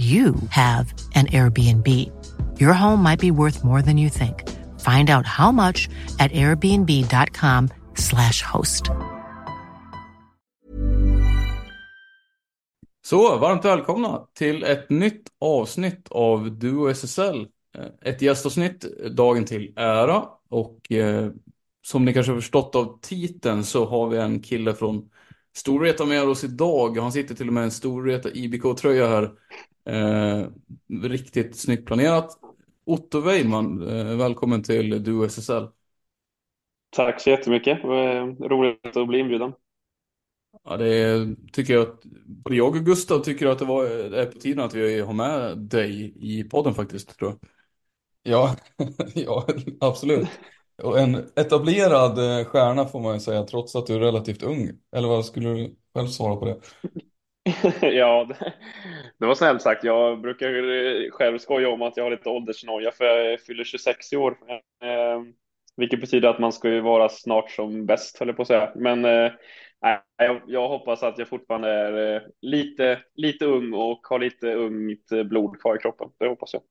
you have an Airbnb. Your home might be worth more than you think. Find out how much at airbnb.com/slash host. Så, varmt välkomna till ett nytt avsnitt av Duo SSL. Eh, ett gästavsnitt eh, dagen till ära och eh, som ni kanske har förstått av titeln så har vi en kille från Storvreta med oss idag. Han sitter till och med i en Storvreta IBK-tröja här. Eh, riktigt snyggt planerat. Otto Weiman, eh, välkommen till Duo SSL. Tack så jättemycket. Det var roligt att bli inbjuden. Ja, det är, tycker jag att både jag och Gustav tycker att det var, det är på tiden att vi har med dig i podden faktiskt, tror jag. Ja, ja, absolut. Och en etablerad eh, stjärna får man ju säga, trots att du är relativt ung. Eller vad skulle du själv svara på det? Ja, det, det var snällt sagt. Jag brukar själv skoja om att jag har lite åldersnoja för jag fyller 26 i år. Eh, vilket betyder att man ska ju vara snart som bäst, höll jag på att säga. Men eh, jag, jag hoppas att jag fortfarande är eh, lite, lite ung och har lite ungt blod kvar i kroppen. Det hoppas jag.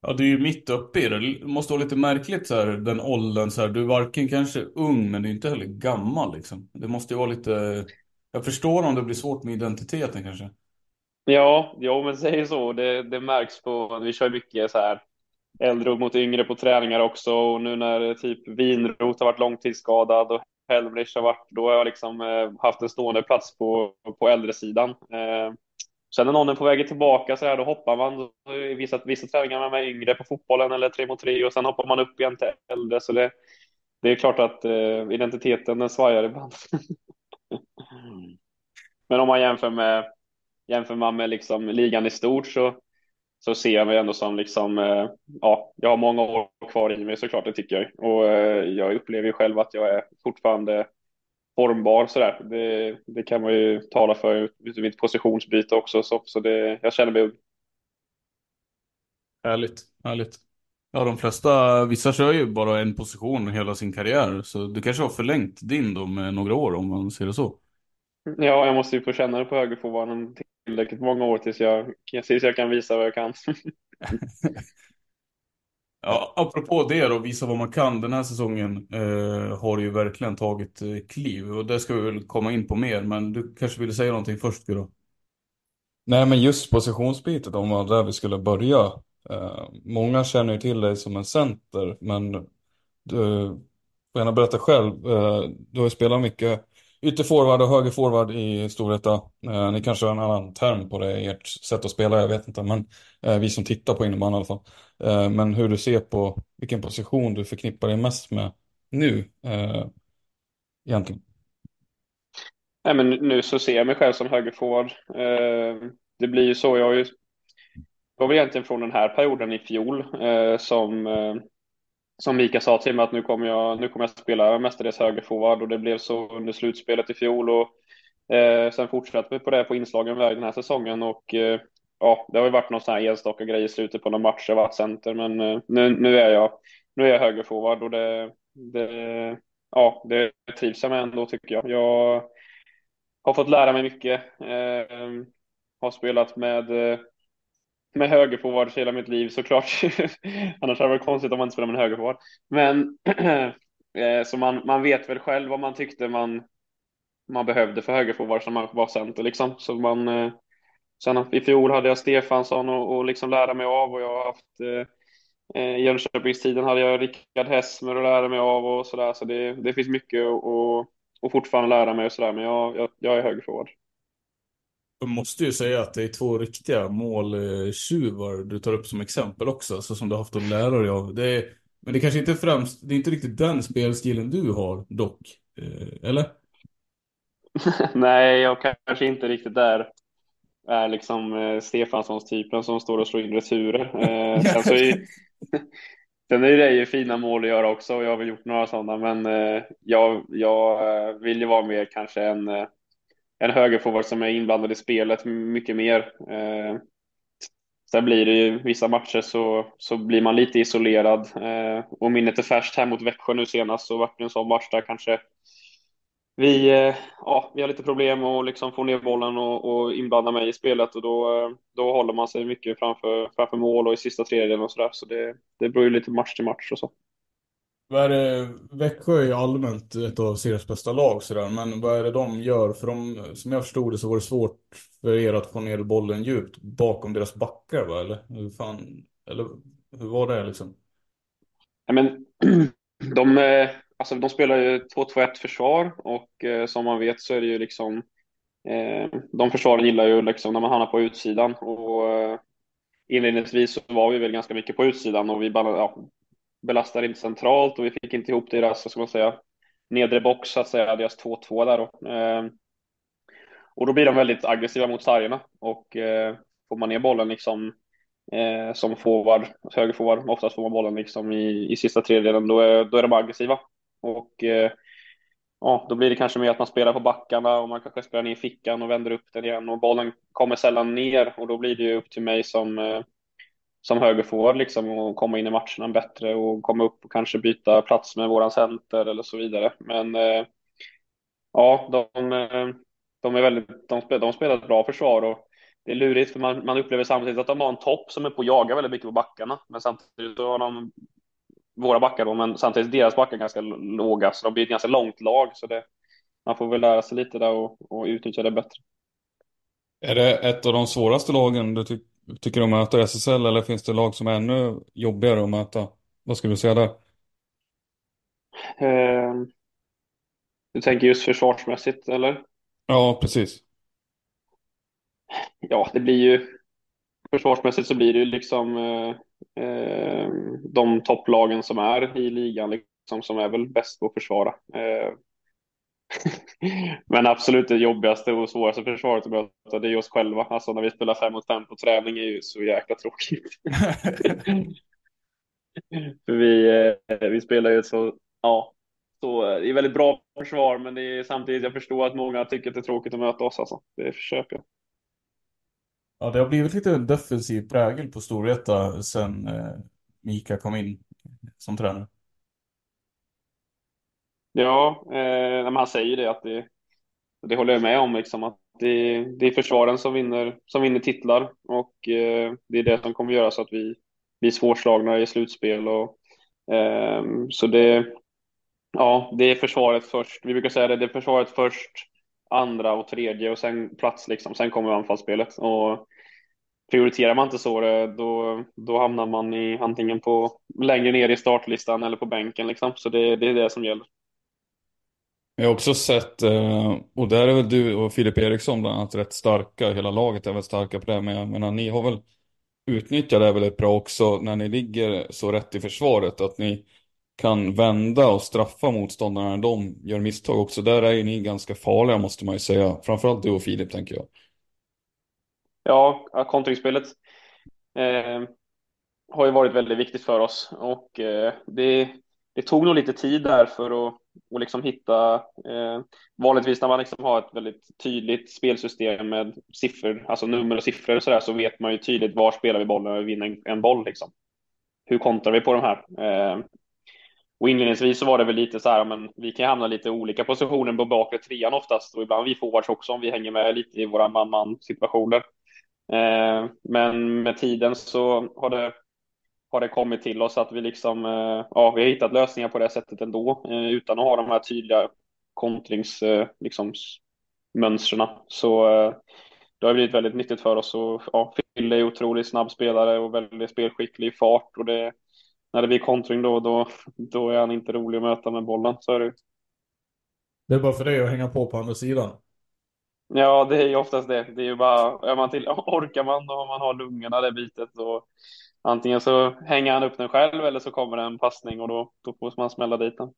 Ja, du är ju mitt uppe i det. Det måste vara lite märkligt så här, den åldern så här. Du är varken kanske ung, men du är inte heller gammal liksom. Det måste ju vara lite... Jag förstår om det blir svårt med identiteten kanske. Ja, ja men säg så. Det, det märks på, vi kör mycket så här äldre mot yngre på träningar också och nu när typ Winroth har varit långtidsskadad och Helmrich har varit, då har jag liksom eh, haft en stående plats på, på äldresidan. Eh, sen när någon är på väg tillbaka så här, då hoppar man i vissa, vissa träningar med yngre på fotbollen eller tre mot tre och sen hoppar man upp igen till äldre. Så det, det är klart att eh, identiteten den svajar ibland. Men om man jämför med, jämför man med liksom ligan i stort så, så ser jag mig ändå som liksom, eh, ja, jag har många år kvar i mig såklart, det tycker jag. Och eh, jag upplever ju själv att jag är fortfarande formbar sådär. Det, det kan man ju tala för vid mitt positionsbyte också, så, så det, jag känner mig ung. Härligt, härligt. Ja, de flesta, vissa kör ju bara en position hela sin karriär. Så du kanske har förlängt din då med några år om man ser det så. Ja, jag måste ju få känna det på högerforwarden tillräckligt många år tills jag, tills jag kan visa vad jag kan. Ja, apropå det då, visa vad man kan. Den här säsongen eh, har ju verkligen tagit eh, kliv och det ska vi väl komma in på mer. Men du kanske ville säga någonting först, Guro? Nej, men just positionsbytet, om var där vi skulle börja. Eh, många känner ju till dig som en center, men du får gärna berätta själv. Eh, du har ju spelat mycket ytterforward och högerforward i Storvreta. Eh, ni kanske har en annan term på det i ert sätt att spela, jag vet inte. Men eh, vi som tittar på innebandy i alla fall. Eh, men hur du ser på vilken position du förknippar dig mest med nu eh, egentligen. Nej, men nu så ser jag mig själv som högerforward. Eh, det blir ju så. Jag har ju det var väl egentligen från den här perioden i fjol eh, som eh, som Mika sa till mig att nu kommer jag, nu kommer jag spela mestadels högerforward och det blev så under slutspelet i fjol och Eh, sen fortsatte vi på det på inslagen väg den här säsongen och eh, ja, det har ju varit någon sån här enstaka grej i slutet på någon match jag varit center, men eh, nu, nu är jag nu är jag högerforward och det, det, ja, det trivs jag med ändå tycker jag. Jag har fått lära mig mycket. Eh, har spelat med eh, med högerforward hela mitt liv såklart. Annars hade det varit konstigt om man inte spelade med en högerforward. Men eh, så man, man vet väl själv vad man tyckte man, man behövde för högerforward som man var center liksom. Så man, eh, sen i fjol hade jag Stefansson och, och liksom lära mig av och jag har haft eh, eh Jönköpingstiden hade jag Rickard Hessmer att lära mig av och sådär. Så det, det finns mycket att och, och fortfarande lära mig och sådär. Men jag, jag, jag är högerforward. Jag måste ju säga att det är två riktiga måltjuvar du tar upp som exempel också, så som du har haft att lära dig av. Det är, men det kanske inte främst, det är inte riktigt den spelstilen du har dock, eh, eller? Nej, jag kanske inte riktigt där är liksom eh, Stefanssons typen som står och slår in returer. Eh, sen, så är, sen är det ju fina mål att göra också och jag har väl gjort några sådana men eh, jag, jag eh, vill ju vara mer kanske en, eh, en högerforward som är inblandad i spelet mycket mer. Eh, sen blir det ju vissa matcher så, så blir man lite isolerad eh, och minnet är färskt här mot Växjö nu senast så vart det en sån match där kanske vi, eh, ja, vi har lite problem att liksom få ner bollen och, och inblanda mig i spelet och då, eh, då håller man sig mycket framför, framför mål och i sista tredjedelen och sådär. Så det, det beror ju lite match till match och så. Vad är det, Växjö är ju allmänt ett av seriens bästa lag sådär, men vad är det de gör? För de, som jag förstod det så var det svårt för er att få ner bollen djupt bakom deras backar va? Eller hur fan, eller hur var det liksom? Ja, men de, eh, alltså de spelar ju 2-2-1 försvar och eh, som man vet så är det ju liksom eh, de försvaren gillar ju liksom när man hamnar på utsidan och eh, inledningsvis så var vi väl ganska mycket på utsidan och vi bara, ja, belastade inte centralt och vi fick inte ihop deras, vad ska man säga, nedre box så att säga, deras 2-2 där då. Eh, och då blir de väldigt aggressiva mot sargerna och eh, får man ner bollen liksom eh, som forward, högerforward, oftast får man bollen liksom i, i sista tredjedelen, då är, då är de aggressiva. Och eh, ja, då blir det kanske mer att man spelar på backarna och man kanske spelar ner fickan och vänder upp den igen och bollen kommer sällan ner och då blir det ju upp till mig som eh, som högerforward liksom och komma in i matcherna bättre och komma upp och kanske byta plats med våran center eller så vidare. Men eh, ja, de, eh, de är väldigt, de spelar, de spelar ett bra försvar och det är lurigt för man, man upplever samtidigt att de har en topp som är på att jaga väldigt mycket på backarna, men samtidigt så har de våra backar då, men samtidigt deras backar ganska låga, så de blir ett ganska långt lag. Så det, man får väl lära sig lite där och, och utnyttja det bättre. Är det ett av de svåraste lagen du tycker? Tycker att möta SSL eller finns det lag som är ännu jobbigare att möta? Vad skulle du säga där? Eh, du tänker just försvarsmässigt eller? Ja, precis. Ja, det blir ju försvarsmässigt så blir det ju liksom eh, eh, de topplagen som är i ligan liksom, som är väl bäst på att försvara. Eh, men absolut det jobbigaste och svåraste försvaret att möta det är oss själva. Alltså när vi spelar fem mot fem på träning är ju så jäkla tråkigt. För vi, eh, vi spelar ju så, ja, så det är väldigt bra försvar men det är samtidigt jag förstår att många tycker att det är tråkigt att möta oss alltså. Det försöker jag. Ja, det har blivit lite en defensiv prägel på Storvreta sen eh, Mika kom in som tränare. Ja, eh, han säger det att det, det håller jag med om, liksom, att det, det är försvaren som vinner, som vinner titlar och eh, det är det som kommer göra så att vi blir svårslagna i slutspel. Och, eh, så det, ja, det är försvaret först. Vi brukar säga det, det är försvaret först, andra och tredje och sen plats liksom. Sen kommer anfallsspelet och prioriterar man inte så eh, då, då hamnar man i antingen på längre ner i startlistan eller på bänken liksom. Så det, det är det som gäller. Jag har också sett, eh, och där är väl du och Filip Eriksson bland annat rätt starka, hela laget är väl starka på det, men jag menar ni har väl utnyttjat det väldigt bra också när ni ligger så rätt i försvaret, att ni kan vända och straffa motståndarna när de gör misstag också. Där är ju ni ganska farliga måste man ju säga, framförallt du och Filip tänker jag. Ja, kontringsspelet eh, har ju varit väldigt viktigt för oss och eh, det, det tog nog lite tid där för att och liksom hitta, eh, vanligtvis när man liksom har ett väldigt tydligt spelsystem med siffror, alltså nummer och siffror och sådär, så vet man ju tydligt var spelar vi bollen när vi vinner en, en boll liksom. Hur kontrar vi på de här? Eh, och inledningsvis så var det väl lite så här, men vi kan hamna lite olika positioner på bakre trean oftast och ibland vi forwards också om vi hänger med lite i våra man-man situationer. Eh, men med tiden så har det, har det kommit till oss att vi liksom, eh, ja, vi har hittat lösningar på det sättet ändå eh, utan att ha de här tydliga kontringsmönstren. Liksom, så det har blivit väldigt nyttigt för oss och ja, Fille är otroligt snabb spelare och väldigt spelskicklig i fart och det när det blir kontring då, då, då är han inte rolig att möta med bollen. Så är det. Det är bara för dig att hänga på på andra sidan. Ja, det är ju oftast det. Det är ju bara, är man till, orkar man och man har lungorna det bitet då antingen så hänger han upp den själv eller så kommer det en passning och då, då får man smälla dit den.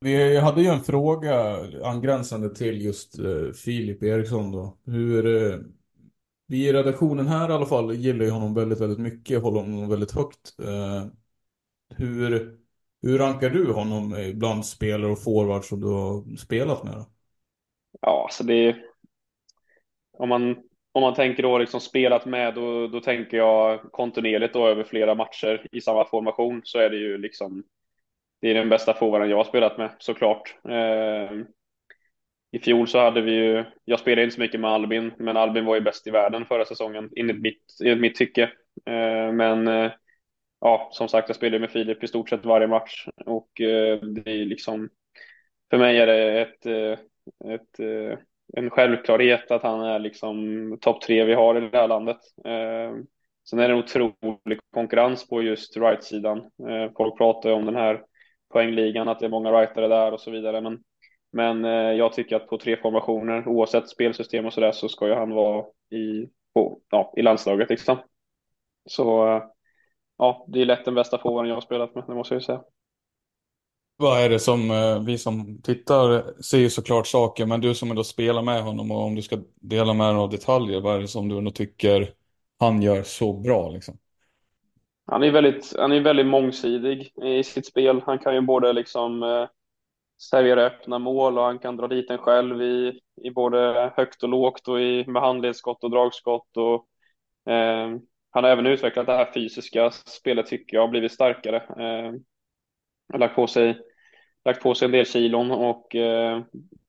Vi hade ju en fråga angränsande till just uh, Filip Eriksson då. Hur, vi i redaktionen här i alla fall gillar ju honom väldigt, väldigt mycket, håller honom väldigt högt. Uh, hur, hur rankar du honom bland spelare och forwards som du har spelat med? Då? Ja, så det är... Om man, om man tänker då liksom spelat med, då, då tänker jag kontinuerligt då över flera matcher i samma formation så är det ju liksom det är den bästa forwarden jag har spelat med såklart. Eh, I fjol så hade vi ju, jag spelade inte så mycket med Albin, men Albin var ju bäst i världen förra säsongen enligt mitt, enligt mitt tycke. Eh, men eh, ja, som sagt, jag spelade med Filip i stort sett varje match och eh, det är liksom, för mig är det ett, eh, ett, eh, en självklarhet att han är liksom topp tre vi har i det här landet. Eh, sen är det en otrolig konkurrens på just right-sidan. Eh, folk pratar ju om den här poängligan, att det är många rightare där och så vidare. Men, men eh, jag tycker att på tre formationer, oavsett spelsystem och sådär, så ska ju han vara i, på, ja, i landslaget liksom. Så ja, det är lätt den bästa forwarden jag har spelat med, det måste jag ju säga. Vad är det som eh, vi som tittar ser ju såklart saker, men du som ändå spelar med honom och om du ska dela med dig av detaljer, vad är det som du ändå tycker han gör så bra liksom? Han är väldigt, han är väldigt mångsidig i sitt spel. Han kan ju både liksom eh, servera öppna mål och han kan dra dit en själv i, i både högt och lågt och i, med handledsskott och dragskott. Och, eh, han har även utvecklat det här fysiska spelet tycker jag och blivit starkare. Eh, har lagt på sig, lagt på sig en del kilon och eh,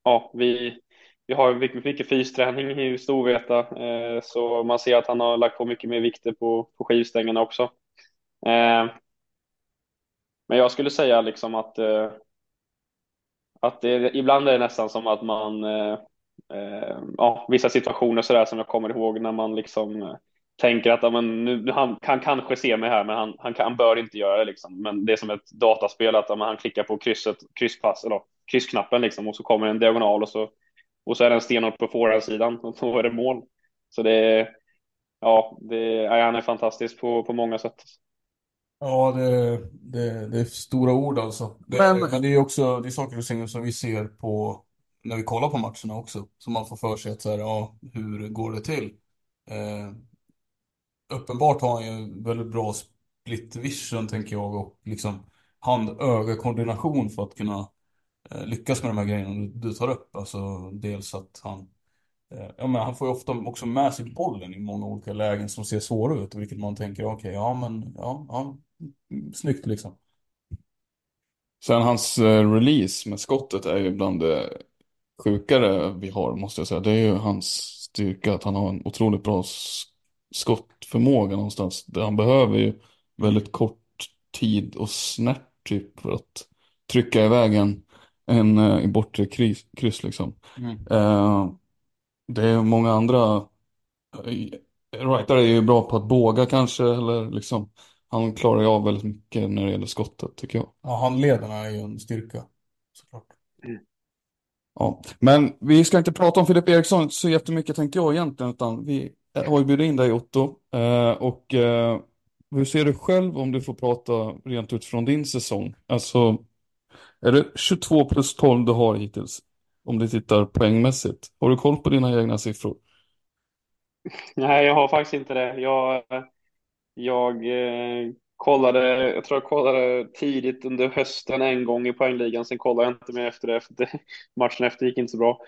ja, vi, vi har mycket, mycket fysträning i Storvreta eh, så man ser att han har lagt på mycket mer vikter på, på skivstängerna också. Eh, men jag skulle säga liksom att, eh, att det, ibland är det nästan som att man, eh, eh, ja, vissa situationer sådär som jag kommer ihåg när man liksom tänker att men, nu, han kan kanske se mig här, men han, han, han bör inte göra det. Liksom. Men det är som ett dataspel, att men, han klickar på krysset, krysspass, eller kryssknappen liksom, och så kommer en diagonal och så, och så är det en stenhårt på forehandsidan och då är det mål. Så det är, ja, det, ja, han är fantastisk på, på många sätt. Ja, det, det, det är stora ord alltså. Det, men... men det är också det är saker och ting som vi ser på när vi kollar på matcherna också. Som man får för sig att så här, ja, hur går det till? Eh, uppenbart har han ju väldigt bra split vision tänker jag och liksom hand-öga-koordination för att kunna eh, lyckas med de här grejerna du, du tar upp. Alltså dels att han eh, Ja, men han får ju ofta också med sig bollen i många olika lägen som ser svåra ut, vilket man tänker, okej, okay, ja men, ja, ja, snyggt liksom. Sen hans eh, release med skottet är ju bland det sjukare vi har, måste jag säga. Det är ju hans styrka, att han har en otroligt bra skottförmåga någonstans. Han behöver ju väldigt kort tid och snärt typ för att trycka iväg en, en uh, i bortre kryss, kryss liksom. Mm. Uh, det är många andra uh, rightare är ju bra på att båga kanske eller liksom han klarar ju av väldigt mycket när det gäller skottet tycker jag. Ja, handledarna är ju en styrka såklart. Mm. Ja, men vi ska inte prata om Filip Eriksson så jättemycket tänkte jag egentligen utan vi jag har ju bjudit in dig Otto. Eh, och eh, hur ser du själv om du får prata rent utifrån din säsong? Alltså, är det 22 plus 12 du har hittills? Om du tittar poängmässigt. Har du koll på dina egna siffror? Nej, jag har faktiskt inte det. Jag, jag, eh, kollade, jag tror jag kollade tidigt under hösten en gång i poängligan, sen kollade jag inte mer efter det, för det, matchen efter gick inte så bra.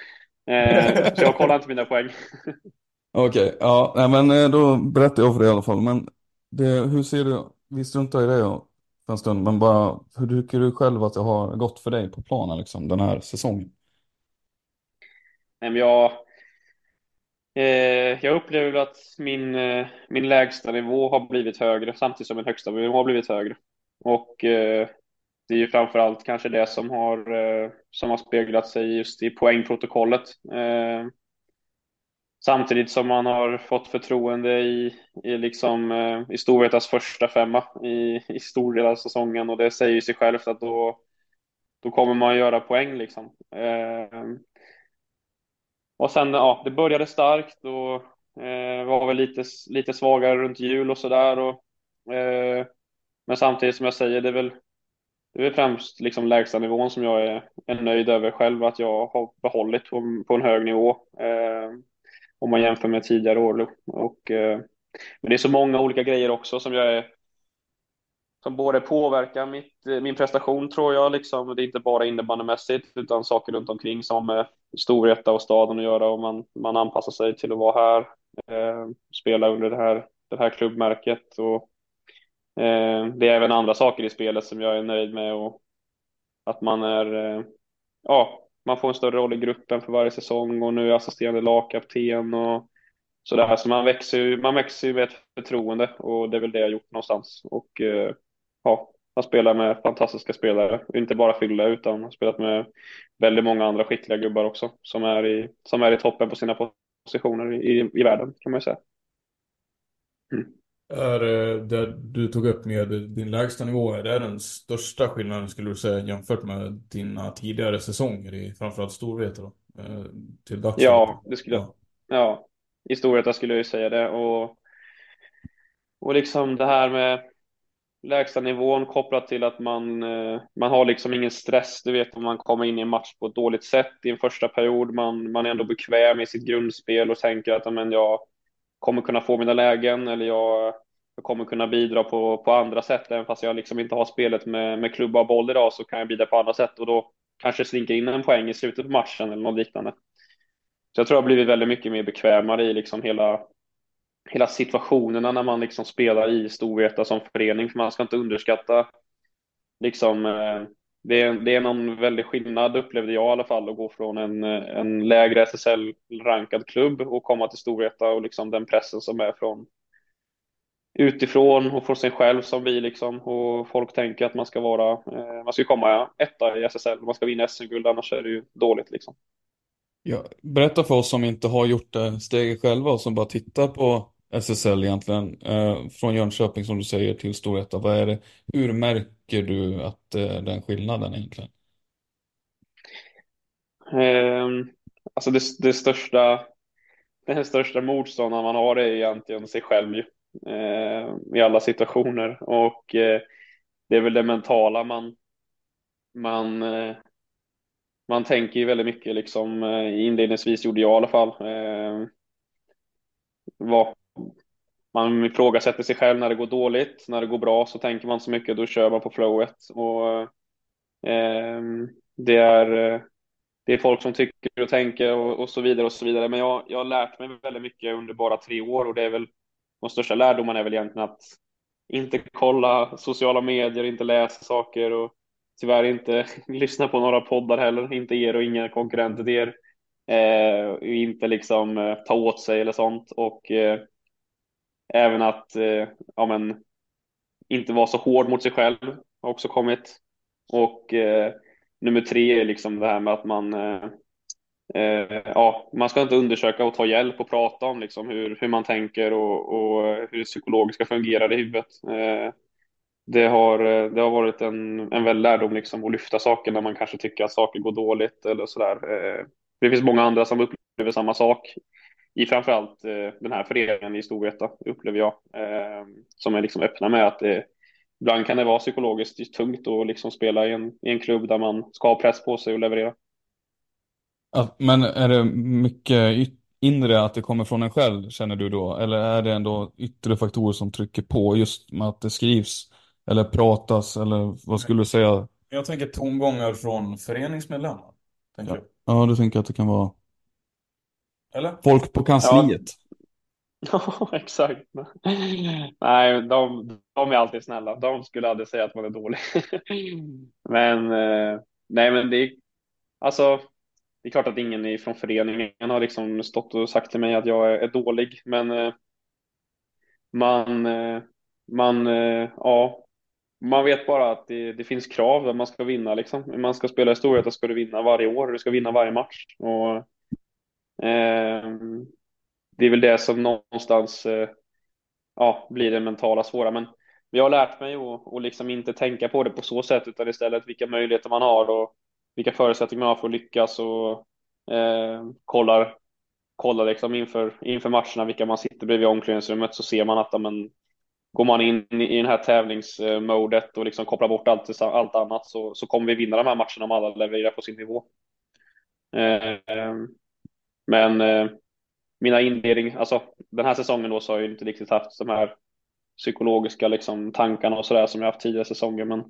Eh, så jag kollade inte mina poäng. Okej, okay, ja, nej, men eh, då berättar jag för dig i alla fall. Men det, hur ser du, vi struntar i det för en stund, men bara hur tycker du själv att det har gått för dig på planen liksom, den här säsongen? Nej, men jag, eh, jag upplever att min, eh, min lägsta nivå har blivit högre samtidigt som min högsta nivå har blivit högre. Och eh, det är ju framför allt kanske det som har, eh, som har speglat sig just i poängprotokollet. Eh, samtidigt som man har fått förtroende i, i, liksom, eh, i Storvretas första femma i, i stor del av säsongen och det säger ju sig självt att då, då kommer man göra poäng liksom. Eh, och sen, ja, det började starkt och eh, var väl lite, lite svagare runt jul och sådär. Eh, men samtidigt som jag säger, det är väl, det är väl främst liksom nivån som jag är, är nöjd över själv, att jag har behållit på, på en hög nivå. Eh, om man jämför med tidigare år. Och, eh, men det är så många olika grejer också som jag är som både påverkar mitt, eh, min prestation tror jag. Liksom. Det är inte bara innebandymässigt utan saker runt omkring som med Storvreta och staden att göra och man, man anpassar sig till att vara här, eh, spela under det här, det här klubbmärket. Och, eh, det är även andra saker i spelet som jag är nöjd med och att man är, eh, ja, man får en större roll i gruppen för varje säsong och nu är jag assisterande lagkapten och sådär. Så man växer ju man växer med ett förtroende och det är väl det jag gjort någonstans. Och eh, ja, man spelar med fantastiska spelare, inte bara Fylla utan har spelat med väldigt många andra skickliga gubbar också som är i, som är i toppen på sina positioner i, i världen kan man ju säga. Mm. Är det du tog upp med din lägsta nivå, är det den största skillnaden skulle du säga jämfört med dina tidigare säsonger i framförallt Storvreta då? Eh, till dags Ja, det skulle jag. Ja. i Storvreta skulle jag ju säga det och och liksom det här med lägsta nivån kopplat till att man, eh, man har liksom ingen stress. Du vet om man kommer in i en match på ett dåligt sätt i en första period. Man, man är ändå bekväm i sitt grundspel och tänker att men, jag kommer kunna få mina lägen eller jag, jag kommer kunna bidra på, på andra sätt. Även fast jag liksom inte har spelet med, med klubba och boll idag så kan jag bidra på andra sätt och då kanske slinker in en poäng i slutet på matchen eller något liknande. Så jag tror jag har blivit väldigt mycket mer bekvämare i liksom hela hela situationerna när man liksom spelar i Storvreta som förening, för man ska inte underskatta liksom eh, det är, det är någon väldig skillnad upplevde jag i alla fall att gå från en, en lägre SSL-rankad klubb och komma till Storvreta och liksom den pressen som är från utifrån och från sig själv som vi liksom och folk tänker att man ska vara, eh, man ska komma etta i SSL, man ska vinna SM-guld annars är det ju dåligt liksom. Ja, berätta för oss som inte har gjort det steget själva och som bara tittar på SSL egentligen, eh, från Jönköping som du säger till Storvreta, vad är det, hur märker du att eh, den skillnaden egentligen? Um, alltså det, det största, den största motståndaren man har är egentligen sig själv ju, eh, i alla situationer och eh, det är väl det mentala man, man, eh, man tänker ju väldigt mycket liksom, eh, inledningsvis gjorde jag i alla fall. Ehm, vad, man ifrågasätter sig själv när det går dåligt. När det går bra så tänker man så mycket, då kör man på flowet. Och, eh, det, är, det är folk som tycker och tänker och, och, så vidare och så vidare. Men jag, jag har lärt mig väldigt mycket under bara tre år och det är väl de största lärdomarna är väl egentligen att inte kolla sociala medier, inte läsa saker och tyvärr inte lyssna på några poddar heller, inte er och inga konkurrenter till er. Eh, inte liksom eh, ta åt sig eller sånt och eh, Även att eh, ja, men, inte vara så hård mot sig själv har också kommit. Och eh, nummer tre är liksom det här med att man eh, eh, ja, man ska inte undersöka och ta hjälp och prata om liksom hur, hur man tänker och, och hur det psykologiska fungerar i huvudet. Eh, det, har, eh, det har varit en, en väldig lärdom liksom att lyfta saker när man kanske tycker att saker går dåligt eller sådär. Eh, det finns många andra som upplever samma sak i framförallt eh, den här föreningen i Storvreta upplever jag eh, som är liksom öppna med att det, ibland kan det vara psykologiskt tungt att liksom spela i en, i en klubb där man ska ha press på sig och leverera. men är det mycket inre att det kommer från en själv känner du då? Eller är det ändå yttre faktorer som trycker på just med att det skrivs eller pratas eller vad skulle du säga? Jag tänker tongångar från föreningsmedlemmar. Tänker Ja, ja du tänker att det kan vara. Eller? folk på kansliet? Ja, exakt. Nej, de, de är alltid snälla. De skulle aldrig säga att man är dålig. Men eh, nej, men det är alltså. Det är klart att ingen från föreningen har liksom stått och sagt till mig att jag är, är dålig, men eh, man, eh, man, ja, man vet bara att det, det finns krav där man ska vinna liksom. Man ska spela historia, då ska du vinna varje år, du ska vinna varje match och Ehm, det är väl det som någonstans eh, ja, blir det mentala svåra. Men jag har lärt mig att, och liksom inte tänka på det på så sätt utan istället vilka möjligheter man har och vilka förutsättningar man har för att lyckas och eh, kollar, kollar liksom inför, inför matcherna vilka man sitter bredvid i omklädningsrummet så ser man att amen, går man in i den här tävlingsmodet och liksom kopplar bort allt, allt annat så, så kommer vi vinna de här matcherna om alla levererar på sin nivå. Eh, men eh, mina inledning, alltså den här säsongen då så har jag inte riktigt haft de här psykologiska liksom, tankarna och sådär som jag haft tidigare säsonger. Men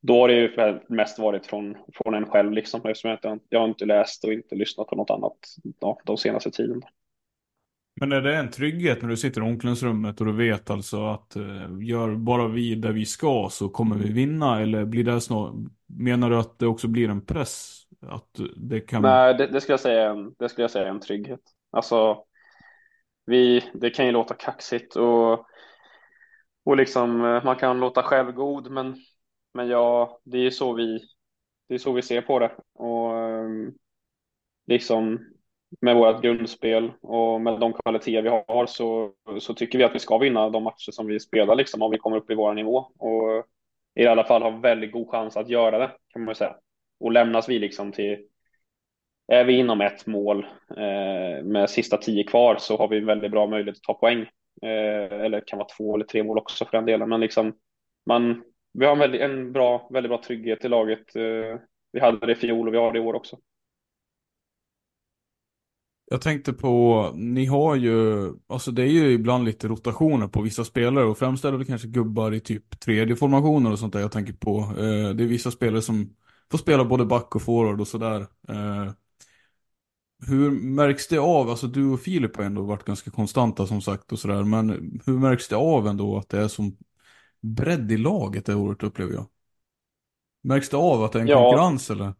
då har det ju mest varit från, från en själv liksom. Eftersom jag, inte, jag har inte läst och inte lyssnat på något annat ja, de senaste tiden. Men är det en trygghet när du sitter i omklädningsrummet och du vet alltså att eh, gör bara vi där vi ska så kommer vi vinna? Eller blir det snart, menar du att det också blir en press? Att det kan... Nej, det, det skulle jag säga en, det skulle jag säga är en trygghet. Alltså, vi, det kan ju låta kaxigt och, och liksom, eh, man kan låta självgod, men, men ja, det är så vi, det är så vi ser på det. Och ehm, liksom med vårt grundspel och med de kvaliteter vi har så, så tycker vi att vi ska vinna de matcher som vi spelar liksom om vi kommer upp i vår nivå och i alla fall har väldigt god chans att göra det kan man ju säga. Och lämnas vi liksom till är vi inom ett mål eh, med sista tio kvar så har vi en väldigt bra möjlighet att ta poäng. Eh, eller det kan vara två eller tre mål också för den delen. Men liksom, man, vi har en, väldigt, en bra, väldigt bra trygghet i laget. Eh, vi hade det i fjol och vi har det i år också. Jag tänkte på, ni har ju, alltså det är ju ibland lite rotationer på vissa spelare och främst är det kanske gubbar i typ tredje formationer och sånt där jag tänker på. Eh, det är vissa spelare som får spela både back och forward och sådär. Eh, hur märks det av, alltså du och Filip har ändå varit ganska konstanta som sagt och sådär, men hur märks det av ändå att det är som bredd i laget det året upplever jag? Märks det av att det är en ja. konkurrens eller?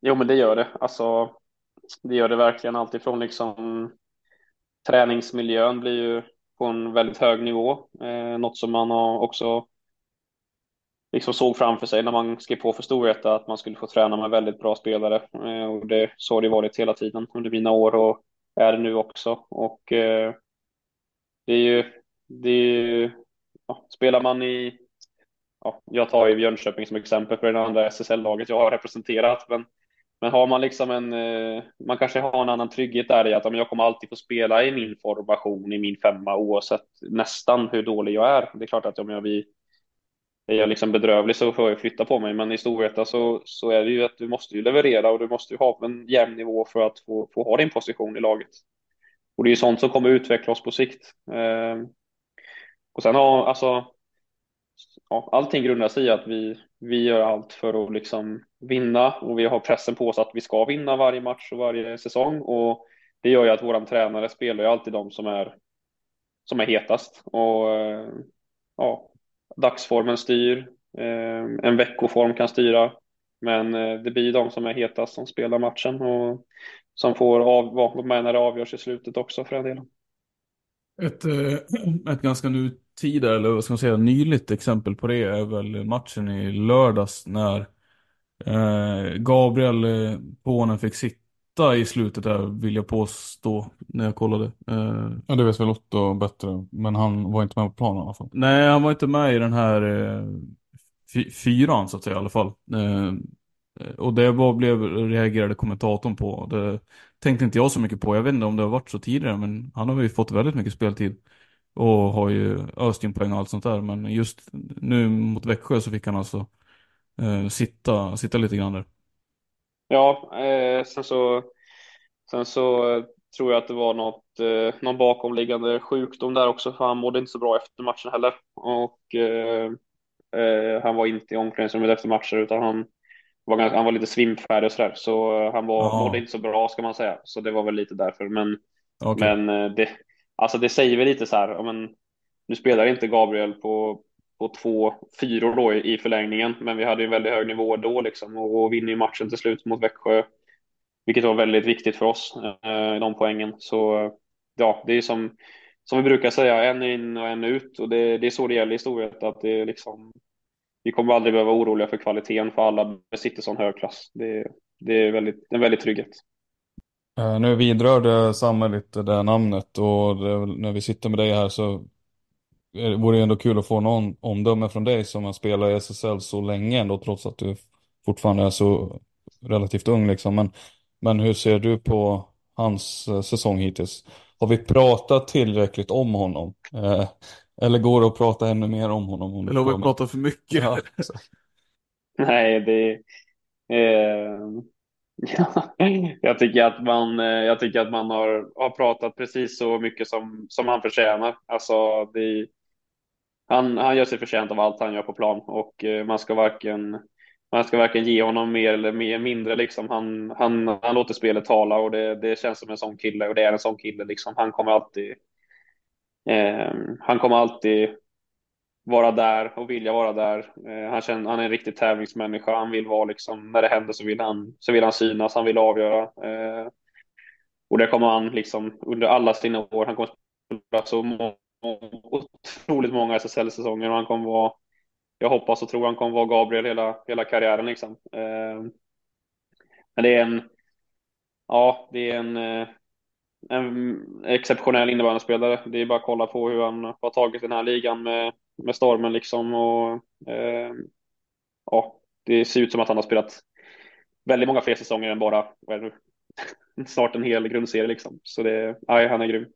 Jo men det gör det, alltså det gör det verkligen alltifrån liksom träningsmiljön blir ju på en väldigt hög nivå, eh, något som man har också liksom såg framför sig när man skrev på för Storvreta att man skulle få träna med väldigt bra spelare. Eh, och det, så har det varit hela tiden under mina år och är det nu också. Och eh, det är ju, det är ju ja, spelar man i, ja, jag tar ju Jönköping som exempel för det andra SSL-laget jag har representerat, men, men har man liksom en, eh, man kanske har en annan trygghet där i att jag kommer alltid få spela i min formation, i min femma, oavsett nästan hur dålig jag är. Det är klart att om jag blir är jag liksom bedrövlig så får jag flytta på mig. Men i Storvreta så, så är det ju att du måste ju leverera och du måste ju ha en jämn nivå för att få, få ha din position i laget. Och det är ju sånt som kommer utveckla oss på sikt. Eh, och sen har alltså ja, allting grundar sig i att vi, vi gör allt för att liksom vinna och vi har pressen på oss att vi ska vinna varje match och varje säsong och det gör ju att våran tränare spelar ju alltid de som är som är hetast och eh, ja, dagsformen styr, eh, en veckoform kan styra. Men eh, det blir de som är hetast som spelar matchen och som får av, vara med när det avgörs i slutet också för den delen. Ett, eh, ett ganska nutida, eller vad ska man säga, nyligt exempel på det är väl matchen i lördags när eh, Gabriel eh, Pånen fick sitt sitta i slutet där vill jag påstå när jag kollade. Eh, ja det vet väl Otto bättre. Men han var inte med på planen i alla fall. Nej han var inte med i den här eh, fyran så att säga i alla fall. Eh, och det var, blev, reagerade kommentatorn på. Det tänkte inte jag så mycket på. Jag vet inte om det har varit så tidigare men han har ju fått väldigt mycket speltid. Och har ju öst in poäng och allt sånt där. Men just nu mot Växjö så fick han alltså eh, sitta, sitta lite grann där. Ja, eh, sen så, sen så tror jag att det var något, eh, någon bakomliggande sjukdom där också, för han mådde inte så bra efter matchen heller. Och eh, eh, han var inte i omklädningsrummet efter matcher, utan han var, ganska, han var lite svimfärdig och sådär. Så eh, han var, mådde inte så bra, ska man säga. Så det var väl lite därför. Men, Okej. men eh, det, alltså det säger väl lite så här, men, nu spelar inte Gabriel på, på två fyror då i, i förlängningen, men vi hade en väldigt hög nivå då liksom och, och vinner ju matchen till slut mot Växjö, vilket var väldigt viktigt för oss, eh, de poängen. Så ja, det är som, som vi brukar säga, en in och en ut och det, det är så det gäller i Storhet, att det är liksom, vi kommer aldrig behöva vara oroliga för kvaliteten för alla besitter sån hög klass. Det, det är väldigt, en väldigt trygghet. Eh, nu vidrörde Samme lite det här namnet och det, när vi sitter med dig här så det- vore det ändå kul att få någon omdöme från dig som har spelat i SSL så länge ändå trots att du fortfarande är så relativt ung liksom. Men, men hur ser du på hans eh, säsong hittills? Har vi pratat tillräckligt om honom? Eh, eller går det att prata ännu mer om honom? Eller har vi pratat för mycket? Ja, exakt. Nej, det... Eh, ja, jag tycker att man, eh, jag tycker att man har, har pratat precis så mycket som, som han förtjänar. Alltså, det, han, han gör sig förtjänt av allt han gör på plan och eh, man ska varken man ska varken ge honom mer eller mer, mindre. Liksom. Han, han, han låter spelet tala och det, det känns som en sån kille och det är en sån kille. Liksom. Han kommer alltid eh, han kommer alltid vara där och vilja vara där. Eh, han, känner, han är en riktig tävlingsmänniska. Han vill vara liksom, när det händer så vill han, så vill han synas, han vill avgöra. Eh, och det kommer han liksom under alla sina år. Han kommer spela så många otroligt många SSL-säsonger och han kommer vara, jag hoppas och tror han kommer vara Gabriel hela, hela karriären liksom. Eh, men det är en, ja, det är en, eh, en exceptionell innebandyspelare. Det är bara att kolla på hur han har tagit den här ligan med, med stormen liksom och eh, ja, det ser ut som att han har spelat väldigt många fler säsonger än bara vad är det nu? snart en hel grundserie liksom. Så det, nej, han är grym.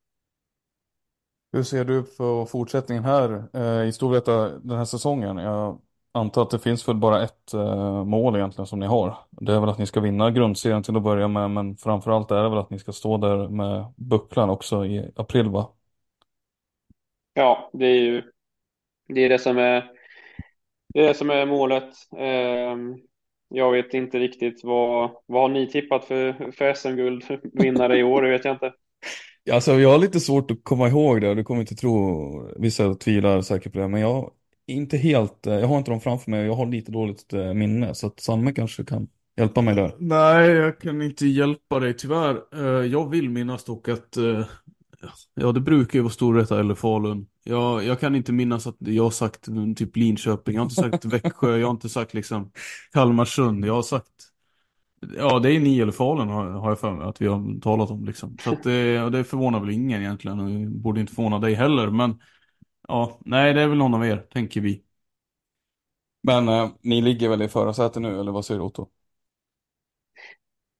Hur ser du på fortsättningen här eh, i Storvreta den här säsongen? Jag antar att det finns väl bara ett eh, mål egentligen som ni har. Det är väl att ni ska vinna grundserien till att börja med, men framförallt är det väl att ni ska stå där med bucklan också i april va? Ja, det är ju det är det som är det är det som är målet. Ehm, jag vet inte riktigt vad, vad har ni tippat för, för SM-guld vinnare i år? Det vet jag inte. Alltså jag har lite svårt att komma ihåg det, du kommer inte tro, vissa tvivlar säkert på det, men jag inte helt, eh, jag har inte dem framför mig och jag har lite dåligt eh, minne, så att Sanne kanske kan hjälpa mig där. Nej, jag kan inte hjälpa dig tyvärr. Eh, Jag vill minnas dock att, ja det brukar ju vara Storvreta eller Falun. Jag, jag kan inte minnas att jag har sagt mm, typ Linköping, jag har inte sagt Växjö, jag har inte sagt liksom Kalmarsund, jag har sagt Ja, det är ni eller Falun har, jag för mig att vi har talat om liksom. Så att det, och det förvånar väl ingen egentligen och borde inte förvåna dig heller, men ja, nej det är väl någon av er, tänker vi. Men eh, ni ligger väl i förarsätet nu, eller vad säger du Otto?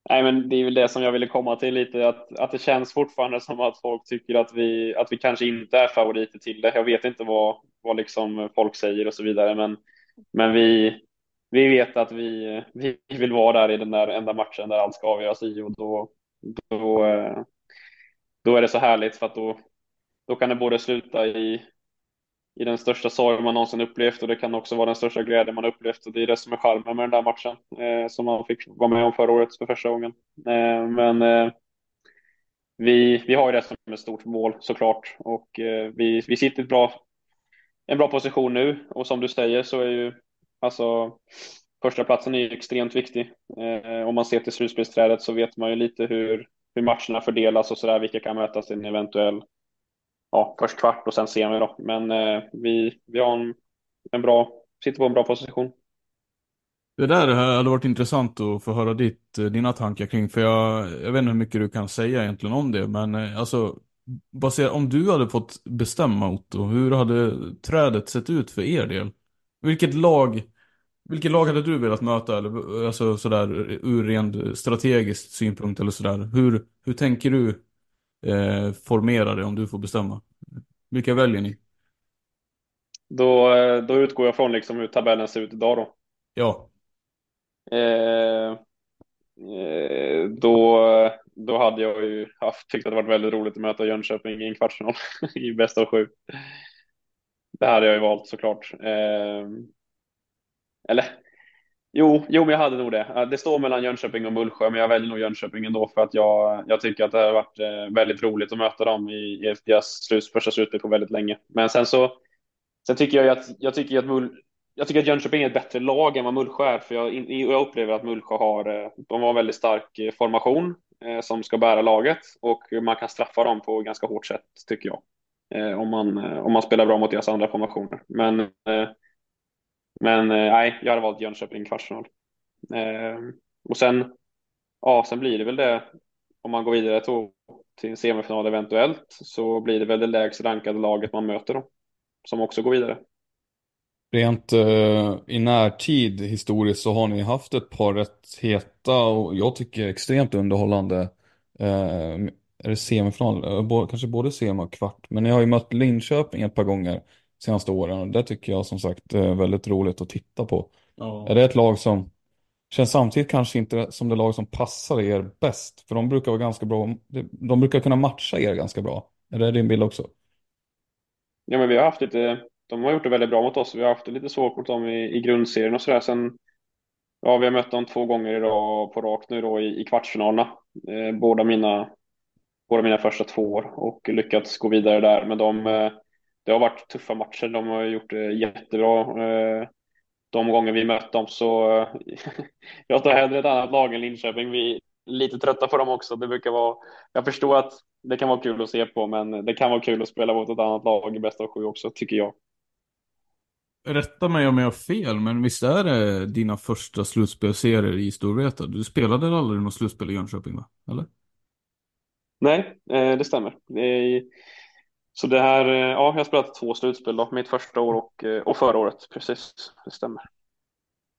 Nej, men det är väl det som jag ville komma till lite, att, att det känns fortfarande som att folk tycker att vi, att vi kanske inte är favoriter till det. Jag vet inte vad, vad liksom folk säger och så vidare, men, men vi, vi vet att vi, vi vill vara där i den där enda matchen där allt ska avgöras i och då, då, eh, då är det så härligt för att då, då kan det både sluta i, i den största sorg man någonsin upplevt och det kan också vara den största glädje man upplevt och det är det som är charmen med den där matchen eh, som man fick vara med om förra året för första gången. Eh, men eh, vi, vi har ju det som ett stort mål såklart och eh, vi, vi sitter i bra, en bra position nu och som du säger så är ju alltså första platsen är ju extremt viktig. Eh, om man ser till slutspelsträdet så vet man ju lite hur, hur matcherna fördelas och sådär, vilka kan mötas i en eventuell ja, först kvart och sen semi då. Men eh, vi, vi har en, en bra, sitter på en bra position. Det där hade varit intressant att få höra ditt, eh, dina tankar kring, för jag, jag vet inte hur mycket du kan säga egentligen om det, men eh, alltså, baserat, om du hade fått bestämma Otto, hur hade trädet sett ut för er del? Vilket lag, vilket lag hade du velat möta, eller alltså sådär ur ren strategisk synpunkt eller sådär? Hur, hur tänker du eh, formera det om du får bestämma? Vilka väljer ni? Då, då utgår jag från liksom hur tabellen ser ut idag då. Ja, Eh, eh, då, då hade jag ju haft, tyckt att det varit väldigt roligt att möta Jönköping i en kvartsfinal i bäst av sju. Det hade jag ju valt såklart. Eh, eller Jo, jo, men jag hade nog det. Det står mellan Jönköping och Mullsjö, men jag väljer nog Jönköping ändå för att jag, jag tycker att det har varit eh, väldigt roligt att möta dem i, i deras slut, första slutspel på väldigt länge. Men sen så, sen tycker jag att, jag tycker att Mull, jag tycker att Jönköping är ett bättre lag än vad Mullsjö är, för jag, jag upplever att Mullsjö har, eh, de har en väldigt stark eh, formation som ska bära laget och man kan straffa dem på ganska hårt sätt, tycker jag. Eh, om, man, eh, om man spelar bra mot deras andra formationer. Men eh, men eh, nej, jag hade valt Jönköping kvartsfinal. Eh, och sen, ja, sen blir det väl det, om man går vidare till, till semifinal eventuellt, så blir det väl det lägst rankade laget man möter då, som också går vidare. Rent eh, i närtid historiskt så har ni haft ett par rätt heta och jag tycker extremt underhållande eh, är det semifinal, kanske både semi och kvart. Men ni har ju mött Linköping ett par gånger senaste åren. Och det tycker jag som sagt är väldigt roligt att titta på. Ja. Är det ett lag som känns samtidigt kanske inte som det lag som passar er bäst? För de brukar vara ganska bra, de brukar kunna matcha er ganska bra. Är det din bild också? Ja, men vi har haft lite, de har gjort det väldigt bra mot oss. Vi har haft det lite svårt mot dem i, i grundserien och sådär. Sen, ja, vi har mött dem två gånger idag på rakt nu då i, i kvartsfinalerna. Eh, båda mina, båda mina första två år och lyckats gå vidare där. Men de, eh, det har varit tuffa matcher. De har gjort det jättebra. Eh, de gånger vi mött dem så eh, jag tar hellre ett annat lag än Linköping. Vi är lite trötta på dem också. Det brukar vara. Jag förstår att det kan vara kul att se på, men det kan vara kul att spela mot ett annat lag i bästa av sju också, tycker jag. Rätta mig om jag har fel, men visst är det dina första slutspelserier i Storvreta? Du spelade aldrig något slutspel i Jönköping, va? Eller? Nej, eh, det stämmer. Så det här, eh, ja, jag har spelat två slutspel då, mitt första år och, eh, och förra året, precis, det stämmer.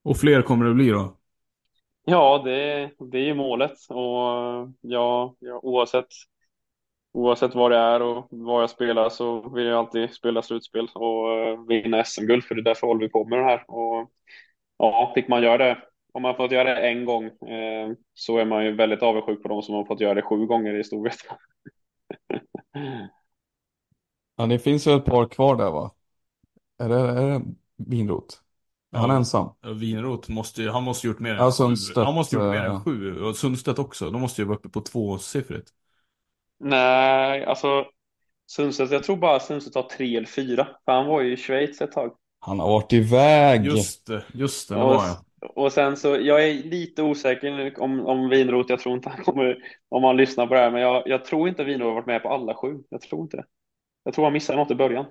Och fler kommer det bli då? Ja, det, det är ju målet och ja, ja, oavsett, oavsett vad det är och vad jag spelar så vill jag alltid spela slutspel och vinna SM-guld för det är därför håller vi på med det här. Och ja, fick man göra det, om man fått göra det en gång eh, så är man ju väldigt avundsjuk på de som har fått göra det sju gånger i storhet. Ja, det finns ju ett par kvar där va? Är det, är det Vinrot? Är han ensam? Vinrot måste ju, han måste gjort mer än ja, sju. Han måste gjort mer än sju. Och Sundstedt också. De måste ju vara uppe på tvåsiffrigt. Nej, alltså Sundstedt, jag tror bara Sundstedt har tre eller fyra. För han var ju i Schweiz ett tag. Han har varit iväg. Just det, just det, det var jag. Och sen så, jag är lite osäker om, om Vinrot, jag tror inte han kommer, om han lyssnar på det här, men jag, jag tror inte Vinrot har varit med på alla sju. Jag tror inte det. Jag tror han missade något i början.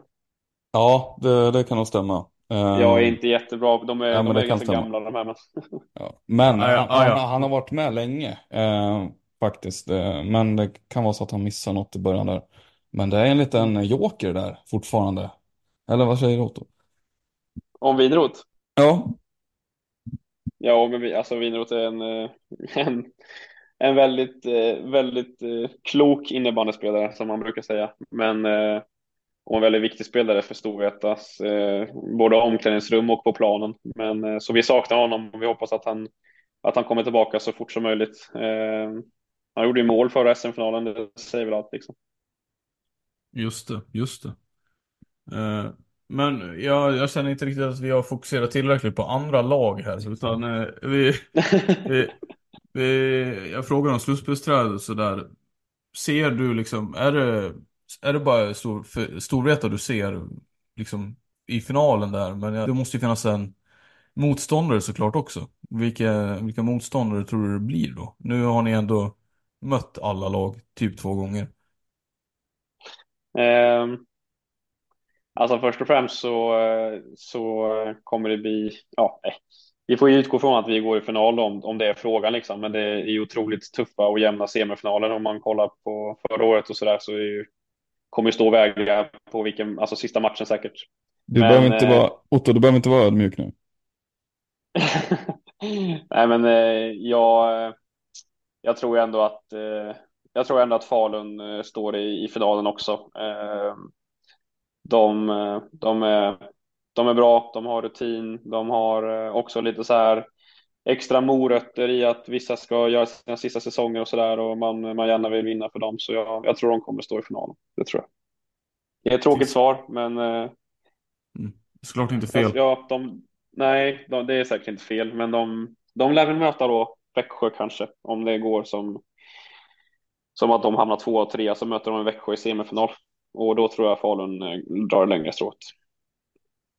Ja, det, det kan nog stämma. Jag är inte jättebra. De är, ja, de är ganska stämma. gamla de här. Men, ja. men ja, han, han, han, har varit med länge eh, faktiskt. Eh, men det kan vara så att han missar något i början där. Men det är en liten joker där fortfarande. Eller vad säger Otto? Om Winroth? Ja. Ja, men vi, alltså Winroth är en, eh, en, en väldigt, eh, väldigt eh, klok innebandyspelare som man brukar säga. Men och en väldigt viktig spelare för Storvretas, både omklädningsrum och på planen. Men så vi saknar honom och vi hoppas att han, att han kommer tillbaka så fort som möjligt. Han gjorde ju mål förra SM-finalen, det säger väl allt liksom. Just det, just det. Men jag, jag känner inte riktigt att vi har fokuserat tillräckligt på andra lag här. Utan vi, vi, jag frågar om slutspelsträd och sådär. Ser du liksom, är det, är det bara stor, Storvreta du ser liksom i finalen där? Men det måste ju finnas en motståndare såklart också. Vilka, vilka motståndare tror du det blir då? Nu har ni ändå mött alla lag typ två gånger. Um, alltså först och främst så, så kommer det bli, ja, vi får ju utgå från att vi går i final om, om det är frågan liksom, men det är ju otroligt tuffa och jämna semifinaler om man kollar på förra året och så där så är ju, kommer ju stå och väga på vilken, alltså sista matchen säkert. Du men, behöver inte vara, Otto, du behöver inte vara ödmjuk nu. Nej, men eh, jag, jag tror ändå att eh, jag tror ändå att Falun eh, står i, i finalen också. De, de är de är bra, de har rutin, de har eh, också lite så här extra morötter i att vissa ska göra sina sista säsonger och sådär och man, man gärna vill vinna för dem. Så jag, jag tror de kommer stå i finalen. Det tror jag. Det är ett tråkigt svar, men... Eh, mm. Såklart inte fel. Alltså, ja, de, nej, de, det är säkert inte fel, men de, de lär väl möta då Växjö kanske, om det går som, som att de hamnar två och tre, så möter de Växjö i semifinal. Och då tror jag Falun eh, drar längre strået.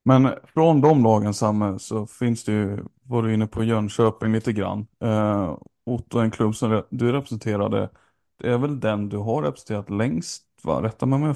Men från de lagen Samme så finns det ju, var du inne på Jönköping lite grann. Eh, Otto, en klubb som du representerade, det är väl den du har representerat längst va? Rätta mig om jag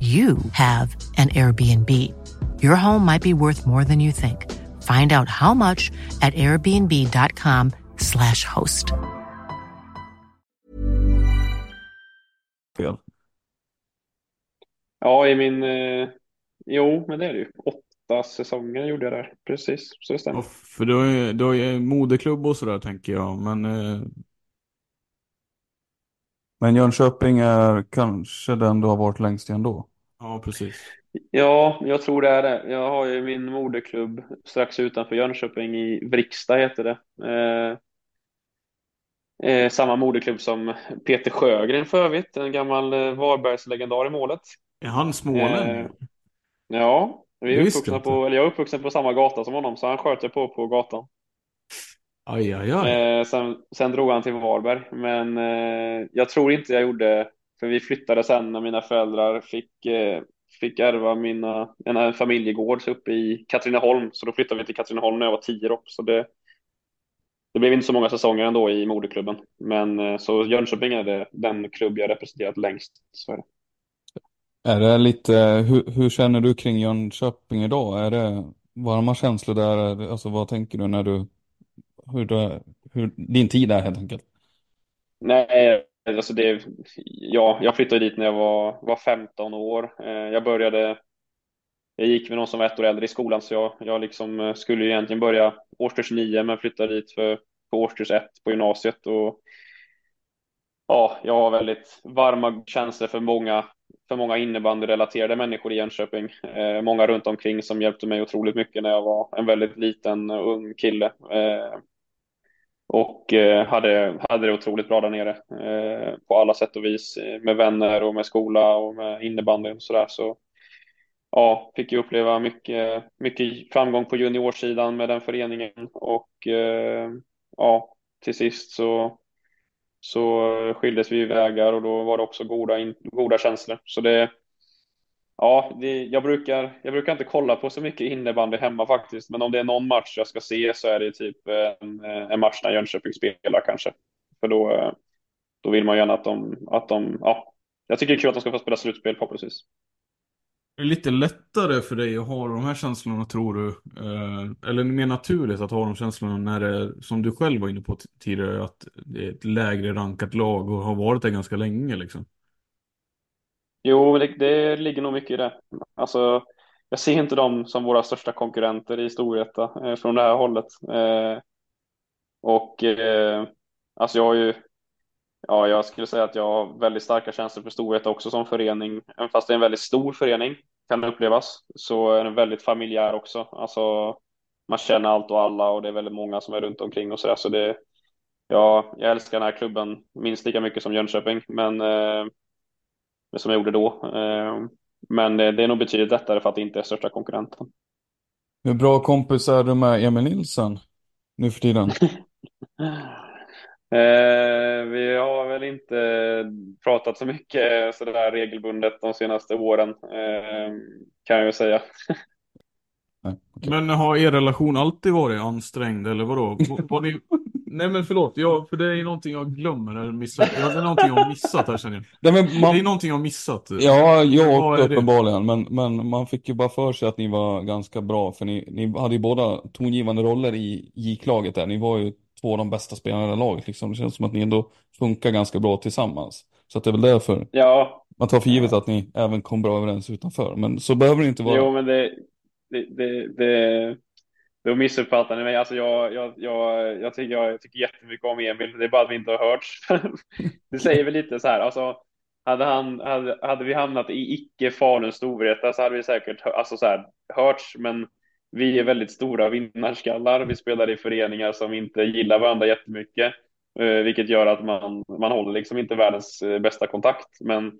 you have an Airbnb. Your home might be worth more than you think. Find out how much at airbnb.com slash host. Ja, i min... Eh, jo, men det är det ju. Åtta säsonger gjorde jag där. Precis, så det stämmer. Ja, för du har ju, du har ju moderklubb och sådär tänker jag, men... Eh... Men Jönköping är kanske den du har varit längst i ändå? Ja, precis. Ja, jag tror det är det. Jag har ju min moderklubb strax utanför Jönköping i Vriksta heter det. Eh, eh, samma moderklubb som Peter Sjögren för övrigt, en gammal eh, Varbergslegendar i målet. Är han smålänning? Eh, ja, vi är uppvuxna på, eller jag är uppvuxen på samma gata som honom, så han sköt jag på på gatan. Aj, aj, aj. Eh, sen, sen drog han till Varberg, men eh, jag tror inte jag gjorde, för vi flyttade sen när mina föräldrar fick, eh, fick ärva mina, en, en familjegård uppe i Katrineholm, så då flyttade vi till Katrineholm när jag var tio då, så det, det blev inte så många säsonger ändå i moderklubben. Men eh, så Jönköping är det den klubb jag representerat längst. Så är det. Är det lite, hur, hur känner du kring Jönköping idag? Är det varma känslor där? Alltså vad tänker du när du, hur, du, hur din tid är helt enkelt? Nej, alltså det, ja, jag flyttade dit när jag var, var 15 år. Eh, jag började, jag gick med någon som var ett år äldre i skolan, så jag, jag liksom eh, skulle ju egentligen börja årskurs 9, men flyttade dit för, för årskurs 1 på gymnasiet. Och, ja, jag har väldigt varma känslor för många, för många innebandyrelaterade människor i Jönköping. Eh, många runt omkring som hjälpte mig otroligt mycket när jag var en väldigt liten och ung kille. Eh, och eh, hade, hade det otroligt bra där nere eh, på alla sätt och vis eh, med vänner och med skola och med innebandyn och sådär. Så ja, fick ju uppleva mycket, mycket framgång på juniorsidan med den föreningen och ja, till sist så, så skildes vi vägar och då var det också goda, goda känslor. Så det, Ja, det, jag, brukar, jag brukar inte kolla på så mycket innebandy hemma faktiskt, men om det är någon match jag ska se så är det typ en, en match när Jönköping spelar kanske. För då, då vill man gärna att de, att de, ja, jag tycker det är kul att de ska få spela slutspel förhoppningsvis. Är det lite lättare för dig att ha de här känslorna tror du? Eh, eller mer naturligt att ha de känslorna när det är, som du själv var inne på tidigare, att det är ett lägre rankat lag och har varit det ganska länge liksom? Jo, det, det ligger nog mycket i det. Alltså, jag ser inte dem som våra största konkurrenter i Storvreta eh, från det här hållet. Eh, och eh, alltså jag har ju, ja, jag skulle säga att jag har väldigt starka känslor för Storvreta också som förening. Även fast det är en väldigt stor förening kan det upplevas, så är den väldigt familjär också. Alltså, man känner allt och alla och det är väldigt många som är runt omkring och sådär. Så det, ja, jag älskar den här klubben minst lika mycket som Jönköping, men eh, som jag gjorde då. Eh, Men det det är nog betydligt lättare för att det inte är största konkurrenten. Hur bra kompis är du med Emil Nilsson nu för tiden? Eh, vi har väl inte pratat så mycket sådär regelbundet de senaste åren, eh, kan jag ju säga. Nej, okej. Men har er relation alltid varit ansträngd eller vadå? Var, var ni... Nej men förlåt, jag, för det är någonting jag glömmer eller missar. Ja, det är någonting jag har missat här känner jag. Nej, men man... Det är någonting jag har missat. Ja, jag också uppenbarligen, men, men man fick ju bara för sig att ni var ganska bra, för ni, ni hade ju båda tongivande roller i JIK-laget där. Ni var ju två av de bästa spelarna i laget, liksom. Det känns som att ni ändå funkar ganska bra tillsammans. Så att det är väl därför Ja, man tar för givet att ni även kom bra överens utanför. Men så behöver det inte vara. jo men det, det, det, det då missuppfattar ni mig. Alltså jag, jag, jag, jag, tycker, jag tycker jättemycket om Emil. Det är bara att vi inte har hörts. det säger väl lite så här. Alltså, hade, han, hade, hade vi hamnat i icke Falun Storvreta så hade vi säkert alltså så här, hörts. Men vi är väldigt stora vinnarskallar. Vi spelar i föreningar som inte gillar varandra jättemycket. Eh, vilket gör att man, man håller liksom inte världens eh, bästa kontakt. Men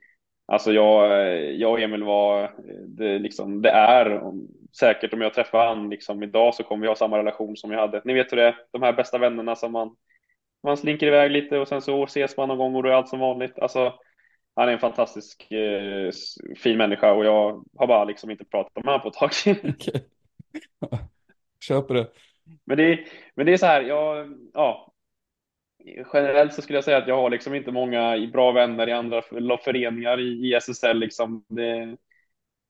Alltså jag, jag och Emil var, eh, det, liksom, det är säkert om jag träffar han liksom idag så kommer vi ha samma relation som vi hade. Ni vet hur det är, de här bästa vännerna som man, man slinker iväg lite och sen så ses man någon gång och då är allt som vanligt. Alltså, han är en fantastisk eh, fin människa och jag har bara liksom inte pratat med honom på ett tag. Okej. Köper det. Men det, men det är så här, jag, ja, generellt så skulle jag säga att jag har liksom inte många bra vänner i andra för- föreningar i, i SSL liksom. Det,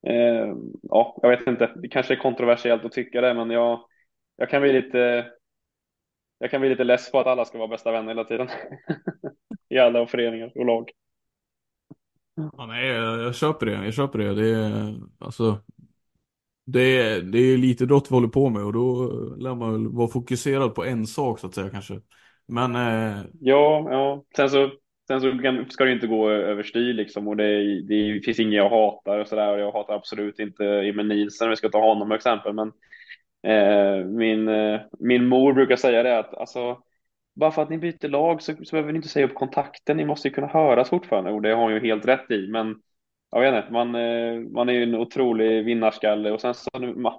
Eh, ja, jag vet inte. Det kanske är kontroversiellt att tycka det, men jag, jag kan bli lite. Jag kan bli lite less på att alla ska vara bästa vänner hela tiden. I alla föreningar och lag. Ja, nej, jag, jag köper det. Jag köper det. Det är, alltså, det är, det är lite idrott vi håller på med och då lär man väl vara fokuserad på en sak så att säga kanske. Men eh, Ja, ja. Sen så, sen så kan- ska det inte gå överstyr liksom och det, det finns inget jag hatar och sådär och jag hatar absolut inte Emil Nielsen om vi ska ta honom som exempel. Men eh, min, eh, min mor brukar säga det att alltså bara för att ni byter lag så, så behöver ni inte säga upp kontakten. Ni måste ju kunna höras fortfarande och det har hon ju helt rätt i. Men jag vet inte, man, eh, man är ju en otrolig vinnarskalle och sen så nu, man,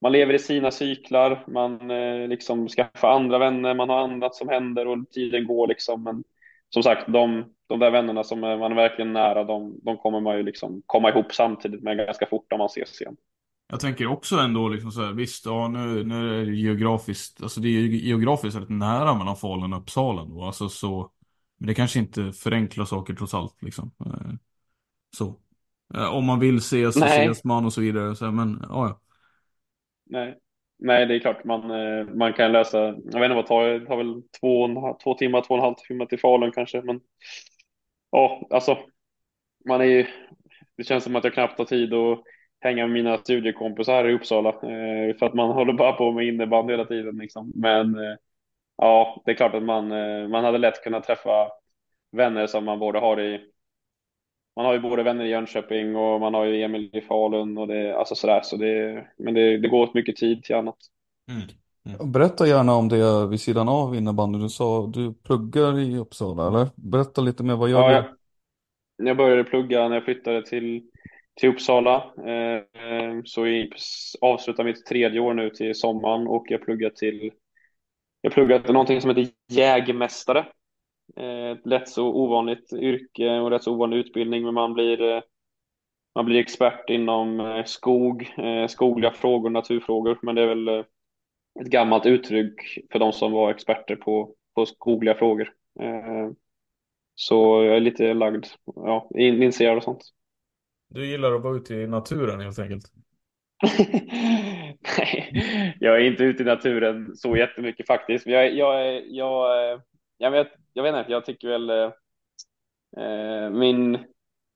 man lever i sina cyklar, man eh, liksom skaffar andra vänner, man har annat som händer och tiden går liksom. Men som sagt, de, de där vännerna som man är verkligen nära, de, de kommer man ju liksom komma ihop samtidigt med ganska fort om man ses igen. jag tänker också ändå liksom så här, visst, ja nu, nu är det geografiskt, alltså det är geografiskt rätt nära mellan Falun och Uppsala då, alltså så, men det kanske inte förenklar saker trots allt liksom. Eh, Så. Eh, Om man vill ses så Nej. ses man och så vidare, så här, men ja, ja. Nej, nej, det är klart man, eh, man kan lösa. Jag vet inte vad det tar, det tar väl två, två timmar, två och en halv timme till Falun kanske. Men ja, alltså, man är ju. Det känns som att jag knappt har tid att hänga med mina studiekompisar i Uppsala eh, för att man håller bara på med innebandy hela tiden liksom. Men eh, ja, det är klart att man, man hade lätt kunnat träffa vänner som man både har i. Man har ju både vänner i Jönköping och man har ju Emil i Falun och det alltså sådär så det. Men det, det går åt mycket tid till annat. Berätta gärna om det vid sidan av innebandy. Du sa du pluggar i Uppsala, eller? Berätta lite mer, vad gör Ja, du? jag, jag började plugga när jag flyttade till, till Uppsala. Eh, så jag avslutar mitt tredje år nu till sommaren och jag pluggar till jag pluggar till någonting som heter jägmästare. Eh, ett lätt så ovanligt yrke och rätt så ovanlig utbildning, men man blir eh, man blir expert inom eh, skog, skogliga frågor, naturfrågor, men det är väl ett gammalt uttryck för de som var experter på, på skogliga frågor. Så jag är lite lagd, ja, in- intresserad och sånt. Du gillar att vara ute i naturen helt enkelt. Nej, jag är inte ute i naturen så jättemycket faktiskt. Men jag, jag, jag, jag, vet, jag vet inte, jag tycker väl eh, eh, min,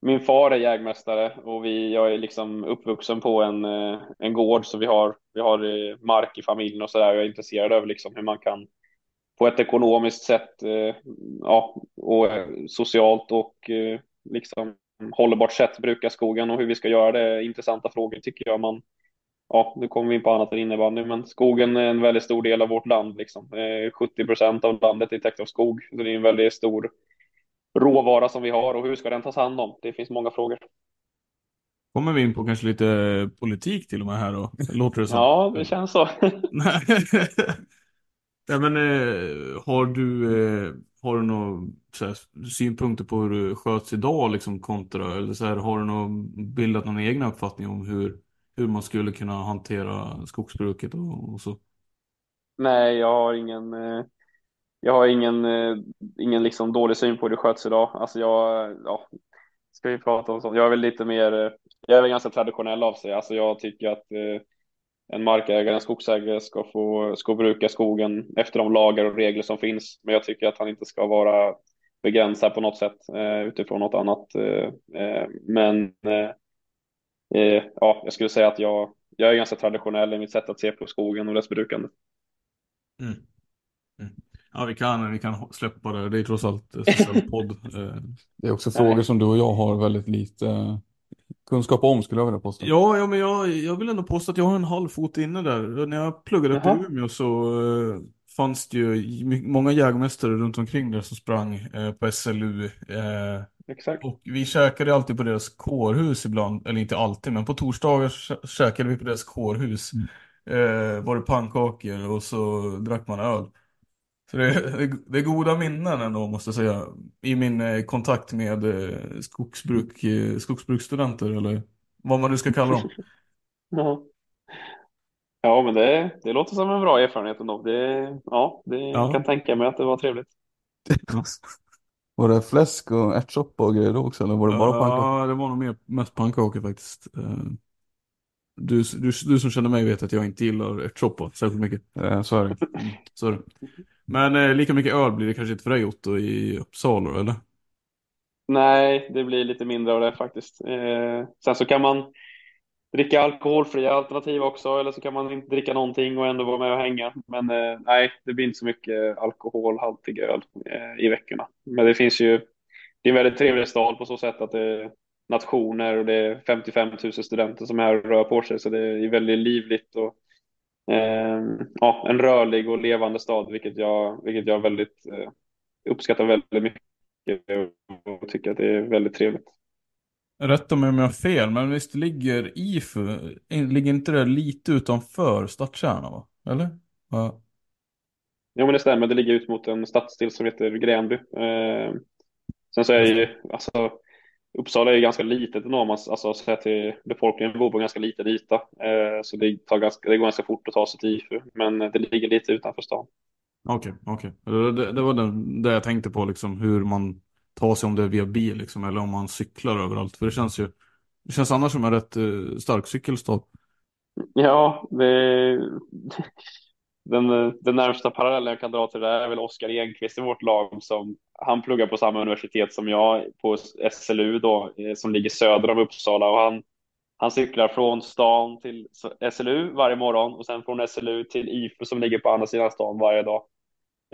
min far är jägmästare och vi, jag är liksom uppvuxen på en, eh, en gård så vi har, vi har eh, mark i familjen och sådär. Jag är intresserad av liksom hur man kan på ett ekonomiskt sätt eh, ja, och socialt och eh, liksom hållbart sätt bruka skogen och hur vi ska göra det. Intressanta frågor tycker jag man ja, nu kommer vi in på annat än innebandy, men skogen är en väldigt stor del av vårt land. Liksom. Eh, 70 procent av landet är täckt av skog, så det är en väldigt stor råvara som vi har och hur ska den tas hand om? Det finns många frågor. Kommer vi in på kanske lite politik till och med här då? Låter det så? Ja, det känns så. Nej. Men eh, har du, eh, har du några synpunkter på hur det sköts idag liksom kontra, eller så här, har du någon, bildat någon egen uppfattning om hur, hur man skulle kunna hantera skogsbruket och, och så? Nej, jag har ingen, eh, jag har ingen, eh, ingen liksom dålig syn på hur det sköts idag. Alltså jag, ja, ska vi prata om sånt? Jag är väl lite mer, jag är väl ganska traditionell av sig. Alltså jag tycker att eh, en markägare, en skogsägare ska få ska bruka skogen efter de lagar och regler som finns. Men jag tycker att han inte ska vara begränsad på något sätt eh, utifrån något annat. Eh men eh, eh, ja, jag skulle säga att jag, jag är ganska traditionell i mitt sätt att se på skogen och dess brukande. Mm. Mm. Ja, vi kan, vi kan släppa det. Det är trots allt en podd. Det är också frågor som du och jag har väldigt lite kunskap om skulle jag vilja påstå. Ja, ja men jag, jag vill ändå påstå att jag har en halv fot inne där. När jag pluggade upp i Umeå så fanns det ju många jägmästare runt omkring där som sprang uh, på SLU. Eh, Exakt. Och vi käkade alltid på deras kårhus ibland, eller inte alltid, men på torsdagar käkade vi på deras kårhus. Mm. var det pannkakor och så drack man öl. Så det, är, det är goda minnen ändå måste jag säga. I min eh, kontakt med eh, skogsbruk, eh, skogsbruksstudenter eller vad man nu ska kalla dem. ja. Ja, men det, det låter som en bra erfarenhet ändå. Det, ja, det, ja. jag kan tänka mig att det var trevligt. Var det fläsk och ärtsoppa och grejer då också eller var det bara pannkakor? Ja, det var nog mer, mest pannkakor faktiskt. Du, du, du som känner mig vet att jag inte gillar ärtsoppa särskilt mycket. Ja, så är det. Mm, så är det. Men eh, lika mycket öl blir det kanske inte för dig Otto i Uppsala eller? Nej, det blir lite mindre av det faktiskt. Eh, sen så kan man dricka alkoholfria alternativ också eller så kan man inte dricka någonting och ändå vara med och hänga. Men eh, nej, det blir inte så mycket alkoholhaltig öl eh, i veckorna. Men det finns ju, det är en väldigt trevlig stad på så sätt att det är nationer och det är 55 000 studenter som är här och rör på sig så det är väldigt livligt och eh, ja, en rörlig och levande stad, vilket jag, vilket jag väldigt eh, uppskattar väldigt mycket och tycker att det är väldigt trevligt. Rätta mig om jag har fel, men visst ligger IFU, ligger inte det lite utanför stadskärnan va? Eller? Ja. Jo men det stämmer, det ligger ut mot en stadsdel som heter Gränby. Eh, sen så är det ju, alltså Uppsala är ganska litet man, alltså sett till befolkningen bor på en ganska liten yta. Eh, så det, tar ganska, det går ganska fort att ta sig till IFU, men det ligger lite utanför stan. Okej, okay, okej. Okay. Det, det, var det, det jag tänkte på, liksom, hur man ta sig om det är via bil, liksom, eller om man cyklar överallt. För det känns ju, det känns annars som en rätt uh, stark cykelstad. Ja, det, den, den närmsta parallellen jag kan dra till det är väl Oskar Enqvist i vårt lag som han pluggar på samma universitet som jag på SLU då eh, som ligger söder om Uppsala och han han cyklar från stan till SLU varje morgon och sen från SLU till IFU som ligger på andra sidan stan varje dag.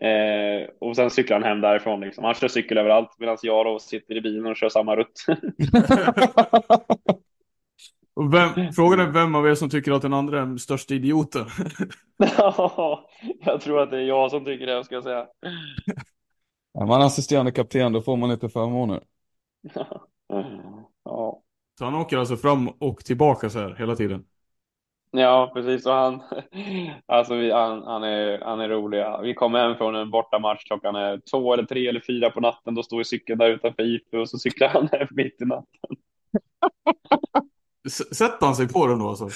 Eh, och sen cyklar han hem därifrån. Liksom. Han kör cykel överallt medan jag då sitter i bilen och kör samma rutt. Och vem, frågan är vem av er som tycker att den andra är den största idioten? ja, jag tror att det är jag som tycker det, ska jag säga. Är man assisterande kapten då får man lite förmåner. ja. Så han åker alltså fram och tillbaka så här hela tiden? Ja, precis. Och han, alltså vi, han, han, är, han är rolig. Vi kommer hem från en bortamatch klockan är två eller tre eller fyra på natten. Då står vi cykeln där utanför IFU och så cyklar han hem mitt i natten. Sätter han sig på den då alltså?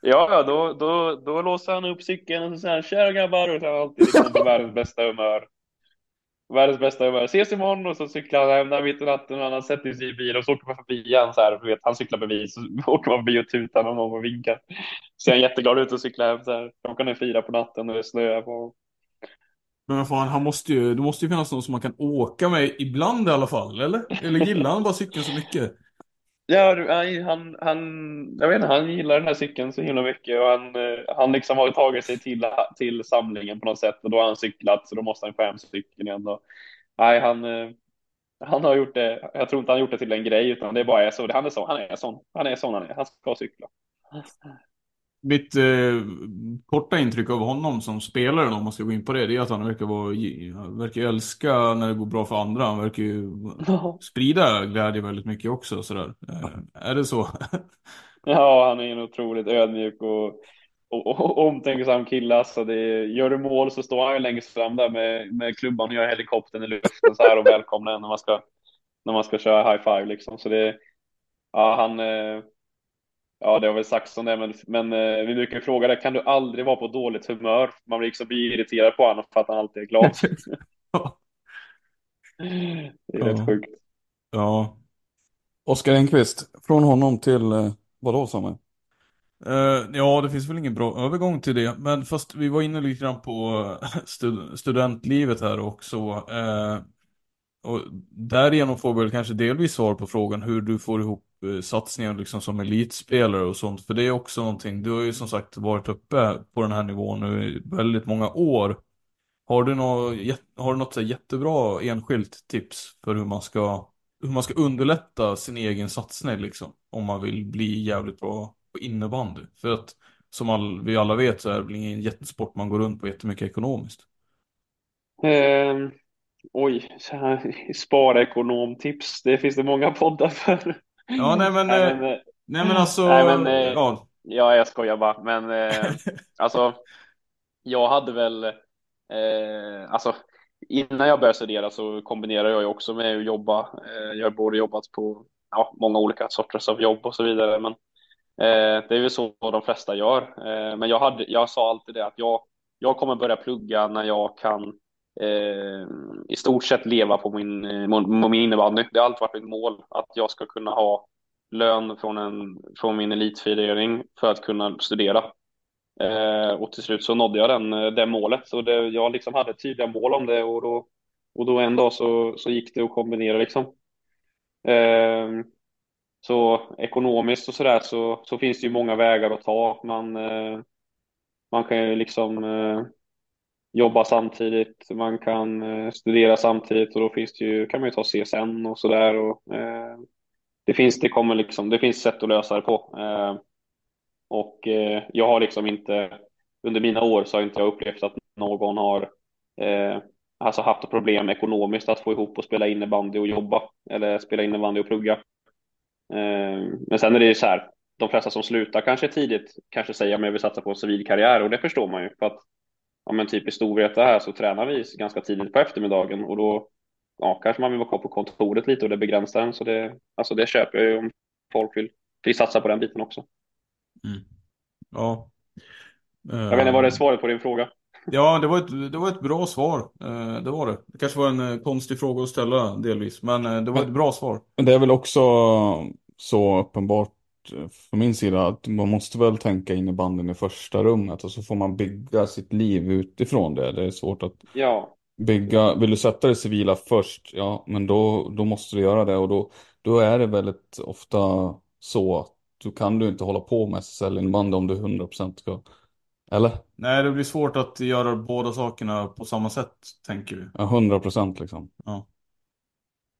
Ja, ja då, då, då låser han upp cykeln och så säger han tja grabbar och så är han alltid liksom på världens bästa humör. Världens bästa humör. Ses imorgon och så cyklar han hem där mitt i natten och han sätter sig i bilen och så åker man förbi han så här. Vet, han cyklar förbi så åker man förbi och tutar någon och vinkar. Ser han jätteglad ut och cyklar hem så här. Klockan är fyra på natten och det snöar på. Men fan, han måste ju, det måste ju finnas någon som man kan åka med ibland i alla fall, eller? Eller gillar han bara cykeln så mycket? Ja, han, han, jag vet inte, han gillar den här cykeln så himla mycket och han, eh, han liksom har tagit sig till, till samlingen på något sätt och då har han cyklat så då måste han få hem cykeln igen. Och, nej, han, eh, han har gjort det. Jag tror inte han har gjort det till en grej utan det bara är så. Han är sån, Han är sån. Han är sån han är. Han ska cykla. Mitt eh, korta intryck av honom som spelare, om man ska gå in på det, det är att han verkar, vara, verkar älska när det går bra för andra. Han verkar ju sprida glädje väldigt mycket också. Sådär. Eh, är det så? Ja, han är en otroligt ödmjuk och, och, och omtänksam kille. Alltså det, gör du mål så står han ju längst fram där med, med klubban och gör helikoptern i luften så här och välkomnar en när man ska, när man ska köra high five liksom. Så det, ja, han, eh, ja, det har väl sagts som det, men, men eh, vi brukar fråga det, kan du aldrig vara på dåligt humör? Man blir liksom blir irriterad på honom för att han alltid är glad. det är rätt Ja. sjukt. Ja. Oskar Enqvist, från honom till eh, vadå Samuel? Eh, ja, det finns väl ingen bra övergång till det. Men fast vi var inne lite grann på eh, stud studentlivet här också. Eh, och därigenom får vi väl kanske delvis svar på frågan hur du får ihop satsningar satsningen liksom som elitspelare och sånt. För det är också någonting, du har ju som sagt varit uppe på den här nivån nu i väldigt många år. Har du något, har du något så jättebra enskilt tips för hur man ska, hur man ska underlätta sin egen satsning liksom? Om man vill bli jävligt bra på innebandy. För att som all, vi alla vet så är det väl ingen jättesport man går runt på jättemycket ekonomiskt. Um, oj, så här, spara ekonomtips. Det finns det många poddar för. Ja, nej men, Nej, eh, men, eh, nej men alltså, nej, men, eh, ja. Ja, jag skojar bara. Men alltså, jag hade väl, eh, alltså innan jag började studera så kombinerade jag ju också med att jobba. Jag har både jobbat på ja, många olika sorters av jobb och så vidare. Men eh, det är väl så de flesta gör. Eh, men jag, hade, jag sa alltid det att jag, jag kommer börja plugga när jag kan eh, i stort sett leva på min, eh, på min innebandy. Det har alltid varit mitt mål att jag ska kunna ha lön från, en, från min elitförening för att kunna studera. Eh, och till slut så nådde jag den, eh, det målet. Så det, jag liksom hade tydliga mål om det och då, och då en dag så, så gick det att kombinera liksom. Eh, så ekonomiskt och sådär så, så finns det ju många vägar att ta. Man, eh, man kan ju liksom eh, jobba samtidigt, man kan eh, studera samtidigt och då finns det ju, kan man ju ta CSN och sådär. Eh, det finns, det kommer liksom, det finns sätt att lösa det på. Eh, och eh, jag har liksom inte, under mina år så har inte jag upplevt att någon har eh, alltså haft problem ekonomiskt att få ihop och spela innebandy och jobba eller spela innebandy och plugga. Eh, men sen är det ju så här, de flesta som slutar kanske tidigt kanske säger att jag vill satsa på en civil karriär och det förstår man ju för att ja, men typ i Storvreta här så tränar vi ganska tidigt på eftermiddagen och då ja, kanske man vill vara kvar på kontoret lite och det begränsar en så det, alltså det köper jag ju om folk vill, vill satsa på den biten också. Ja. Jag vet inte, var det svaret på din fråga? Ja, det var ett, det var ett bra svar. Eh, Det var det. Det kanske var en eh, konstig fråga att ställa delvis, men eh, det var ett bra svar. Men det är väl också så uppenbart eh, från min sida att man måste väl tänka innebandyn i första rummet och så får man bygga sitt liv utifrån det. Det är svårt att Ja, bygga, vill du sätta det civila först, ja men då, då måste du göra det och då, då är det väldigt ofta så att du kan du inte hålla på med SSL innebandy om du 100% ska, eller? Nej, det blir svårt att göra båda sakerna på samma sätt, tänker vi. Ja, 100% liksom. Ja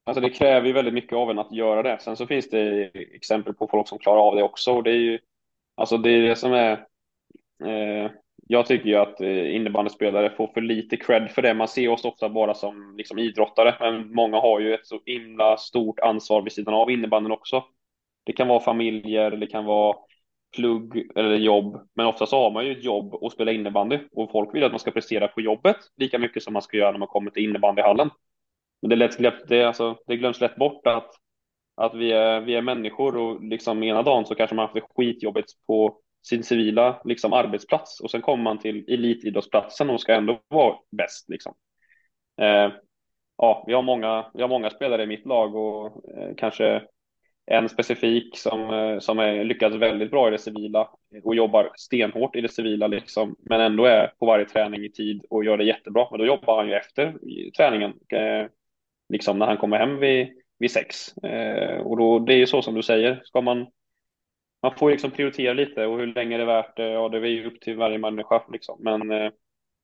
alltså det kräver ju väldigt mycket av en att göra det. Sen så finns det exempel på folk som klarar av det också och det är ju, alltså det är det som är, eh, jag tycker ju att eh, innebandyspelare får för lite cred för det. Man ser oss ofta bara som liksom idrottare, men många har ju ett så himla stort ansvar vid sidan av innebandyn också. Det kan vara familjer, det kan vara plugg eller jobb, men ofta så har man ju ett jobb och spela innebandy och folk vill att man ska prestera på jobbet lika mycket som man ska göra när man kommer till innebandyhallen. Men det, är lätt, det, är alltså, det glöms lätt bort att, att vi, är, vi är människor och liksom ena dagen så kanske man har haft det skitjobbigt på sin civila liksom, arbetsplats och sen kommer man till elitidrottsplatsen och ska ändå vara bäst. Liksom. Eh, ja, vi har, många, vi har många spelare i mitt lag och eh, kanske en specifik som, eh, som är lyckats väldigt bra i det civila och jobbar stenhårt i det civila liksom, men ändå är på varje träning i tid och gör det jättebra. Men då jobbar han ju efter träningen, eh, liksom när han kommer hem vid, vid sex. Eh, och då, det är ju så som du säger, ska man man får liksom prioritera lite och hur länge det är värt det, ja det är ju upp till varje människa liksom. Men eh,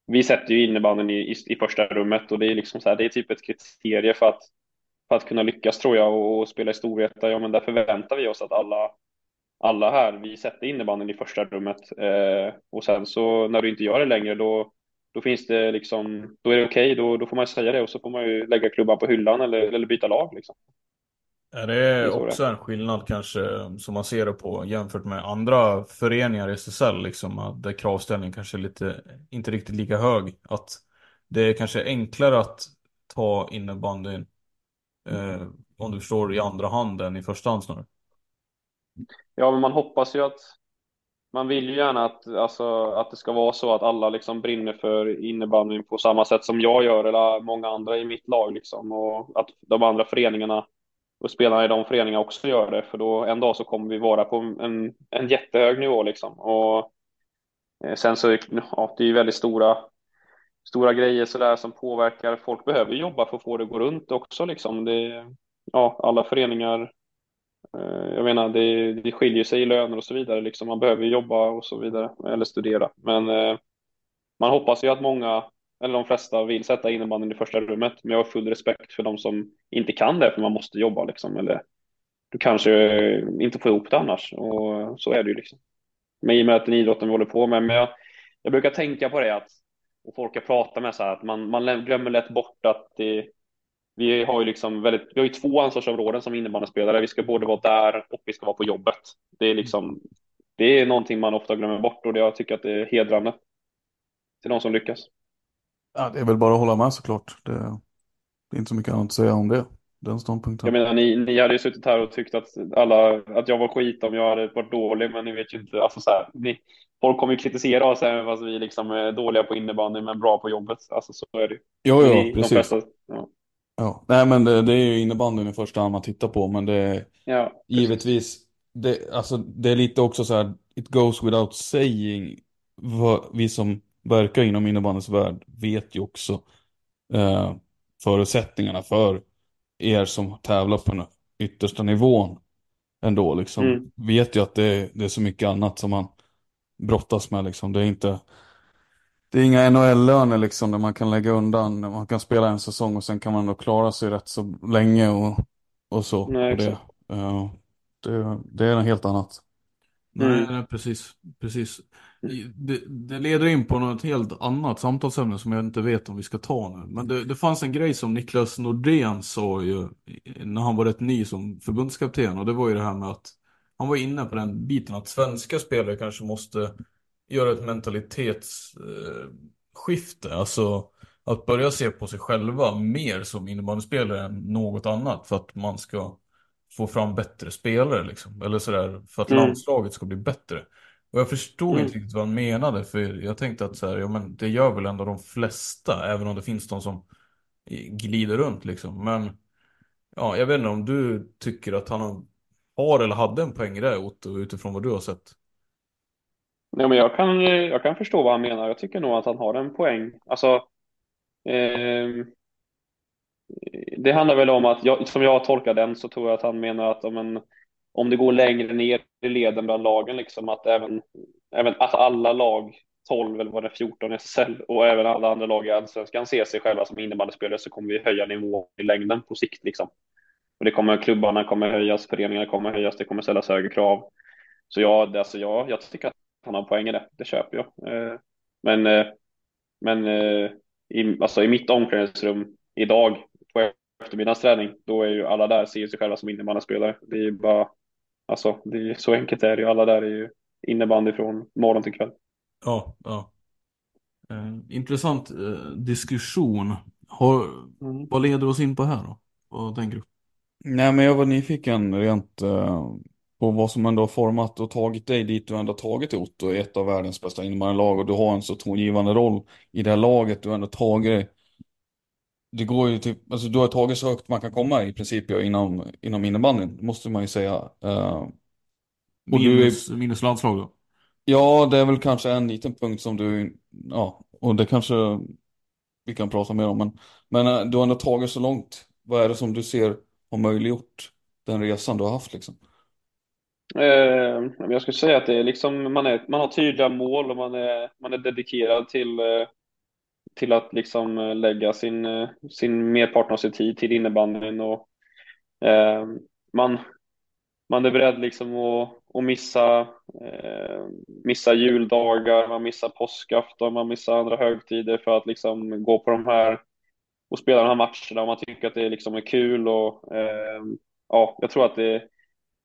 vi sätter ju innebandyn i, i, i första rummet och det är liksom så här, det är typ ett kriterie för att, för att kunna lyckas tror jag och, och spela i Storvreta. Ja men där förväntar vi oss att alla, alla här, vi sätter innebandyn i första rummet eh, och sen så när du inte gör det längre då, då finns det liksom, då är det okej, okay, då, då får man säga det och så får man ju lägga klubban på hyllan eller, eller byta lag liksom. Är det också en skillnad kanske som man ser det på jämfört med andra föreningar i SSL liksom att där kravställningen kanske är lite inte riktigt lika hög att det är kanske enklare att ta innebandyn eh, om du förstår i andra hand än i första hand snarare. Ja, men man hoppas ju att man vill ju gärna att, alltså, att det ska vara så att alla liksom brinner för innebandyn på samma sätt som jag gör eller många andra i mitt lag liksom och att de andra föreningarna och spelarna i de föreningarna också gör det för då en dag så kommer vi vara på en, en jättehög nivå liksom och eh, sen så ja, det är ju väldigt stora stora grejer sådär som påverkar. Folk behöver jobba för att få det att gå runt också liksom. Det, ja, alla föreningar Eh, jag menar, det, det skiljer sig i löner och så vidare. Liksom. Man behöver jobba och så vidare, eller studera. Men eh, man hoppas ju att många, eller de flesta, vill sätta innebandyn i första rummet. Men jag har full respekt för de som inte kan det, för man måste jobba. Liksom. Eller du kanske inte får ihop det annars. Och så är det ju. Liksom. Men i och med att den idrotten vi håller på med. Men jag, jag brukar tänka på det att, och folk jag pratar med, så här, att man, man glömmer lätt bort att det vi har ju liksom väldigt, vi har ju två ansvarsområden som innebandyspelare. Vi ska både vara där och vi ska vara på jobbet. Det är liksom, det är någonting man ofta glömmer bort och det, jag tycker att det är hedrande till de som lyckas. Ja, det är väl bara att hålla med såklart. Det, det är inte så mycket annat att säga om det. Den ståndpunkten. Jag menar, ni, ni hade ju suttit här och tyckt att, alla, att jag var skit om jag hade varit dålig, men ni vet ju inte. Alltså så här, ni, folk kommer ju kritisera oss även fast vi liksom är dåliga på innebandy men bra på jobbet. Alltså så är det Jo, jo, precis. Flesta, ja. Ja, nej men det, det är ju innebandyn i första hand man tittar på, men det är ja, givetvis, det, alltså, det är lite också så här, it goes without saying, vad, vi som verkar inom innebandyns värld vet ju också eh, förutsättningarna för er som tävlar på den yttersta nivån ändå liksom. Mm. Vet ju att det, det är så mycket annat som man brottas med liksom. Det är inte det är inga NHL-löner liksom där man kan lägga undan, man kan spela en säsong och sen kan man då klara sig rätt så länge och, och så. Nej, och det, uh, det, det, är något helt annat. Nej, nej precis. precis. Det, det, leder in på något helt annat samtalsämne som jag inte vet om vi ska ta nu. Men det, det fanns en grej som Niklas Nordén sa ju när han var rätt ny som förbundskapten och det var ju det här med att han var inne på den biten att svenska spelare kanske måste göra ett mentalitetsskifte. Alltså att börja se på sig själva mer som innebandyspelare än något annat för att man ska få fram bättre spelare liksom. Eller sådär, för att mm. landslaget ska bli bättre. Och jag förstod mm. inte riktigt vad han menade, för jag tänkte att så här, ja, men det gör väl ändå de flesta, även om det finns de som glider runt liksom. Men ja, jag vet inte om du tycker att han har eller hade en poäng där Otto, utifrån vad du har sett. Nej, men jag kan, jag kan förstå vad han menar. Jag tycker nog att han har en poäng. Alltså, eh, det handlar väl om att, jag, som jag tolkar den, så tror jag att han menar att om, en, om det går längre ner i leden bland lagen, liksom att även, även att alla lag, 12 eller var det 14 i SSL och även alla andra lag i Allsvenskan ser sig själva som innebandyspelare så kommer vi höja nivån i längden på sikt. Liksom. Och det kommer, klubbarna kommer höjas, föreningarna kommer höjas, det kommer ställas högre krav. Så ja, alltså jag, jag tycker att han har poäng i det, det köper jag. Eh, men, eh, men eh, i, alltså i mitt omklädningsrum idag på eftermiddagsträning, då är ju alla där ser sig själva som innebandyspelare. Det är ju bara, alltså det är, så enkelt är det ju. Alla där är ju innebandy från morgon till kväll. Ja, ja. Eh, intressant eh, diskussion. Har, mm. Vad leder oss in på här då? Vad tänker du? Nej men jag var nyfiken rent eh, på vad som ändå har format och tagit dig dit du ändå tagit dig Otto i ett av världens bästa innebandylag och du har en så tongivande roll i det här laget du ändå tagit dig. Det går ju typ, alltså du har tagit så högt man kan komma i princip ja, inom, inom innebandyn, måste man ju säga. Uh, minus, är, minus landslag då? Ja, det är väl kanske en liten punkt som du, ja, och det kanske vi kan prata mer om, men, men uh, du har ändå tagit så långt. Vad är det som du ser har möjliggjort den resan du har haft liksom? Eh, jag skulle säga att det är liksom, man, är, man har tydliga mål och man är, man är dedikerad till, eh, till att liksom eh, lägga sin, eh, sin merparten av sin tid till innebandyn och man, man är beredd liksom att, att missa, eh, missa juldagar, man missar påskafton, man missar andra högtider för att liksom gå på de här och spela de här matcherna. Man tycker att det liksom är kul och eh, ja, jag tror att det,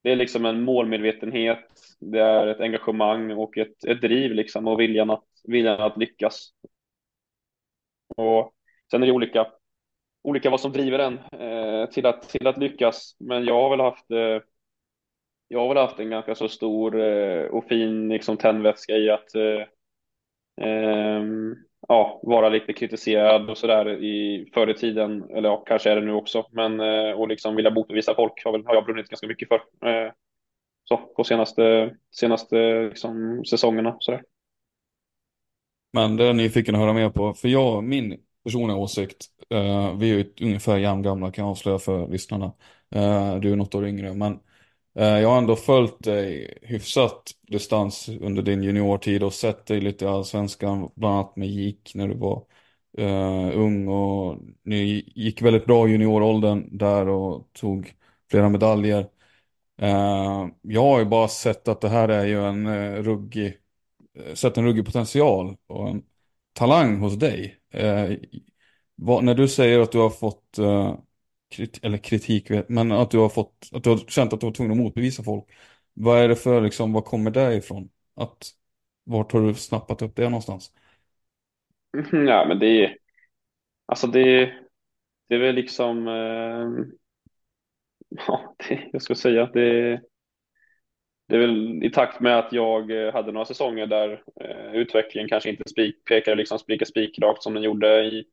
det är liksom en målmedvetenhet, det är ett engagemang och ett, ett driv liksom och viljan att, viljan att lyckas. Och sen är det olika, olika vad som driver en eh, till, att, till att lyckas, men jag har väl haft eh, jag har väl haft en ganska så stor eh, och fin liksom, tändvätska i att eh, eh, ja, vara lite kritiserad och sådär i förr i tiden, eller ja, kanske är det nu också, men eh, och liksom vilja motbevisa folk har, väl, har jag brunnit ganska mycket för. Eh, så på senaste, senaste liksom, säsongerna. Sådär. Men det är jag nyfiken att höra mer på, för jag, min personliga åsikt, eh, vi är ju ungefär jämngamla kan jag avslöja för lyssnarna. Eh, du är något år yngre, men Eh, jag har ändå följt dig hyfsat distans under din juniortid och sett dig lite i Allsvenskan, bland annat med GIK när du var uh, ung och ni gick väldigt bra i junioråldern där och tog flera medaljer. Uh, jag har ju bara sett att det här är ju en uh, ruggig, sett en ruggig potential och en talang hos dig. Vad, när du säger att du har fått kritik, eller kritik, men att du har fått, att du har känt att du var tvungen att motbevisa folk. Vad är det för, liksom, vad kommer det ifrån? Att, vart har du snappat upp det någonstans? Ja, men det är, alltså det, det är väl liksom, eh, ja, det, jag ska säga att det, det är väl i takt med att jag eh, hade några säsonger där eh, utvecklingen kanske inte spik, pekade liksom spika spikrakt som den gjorde i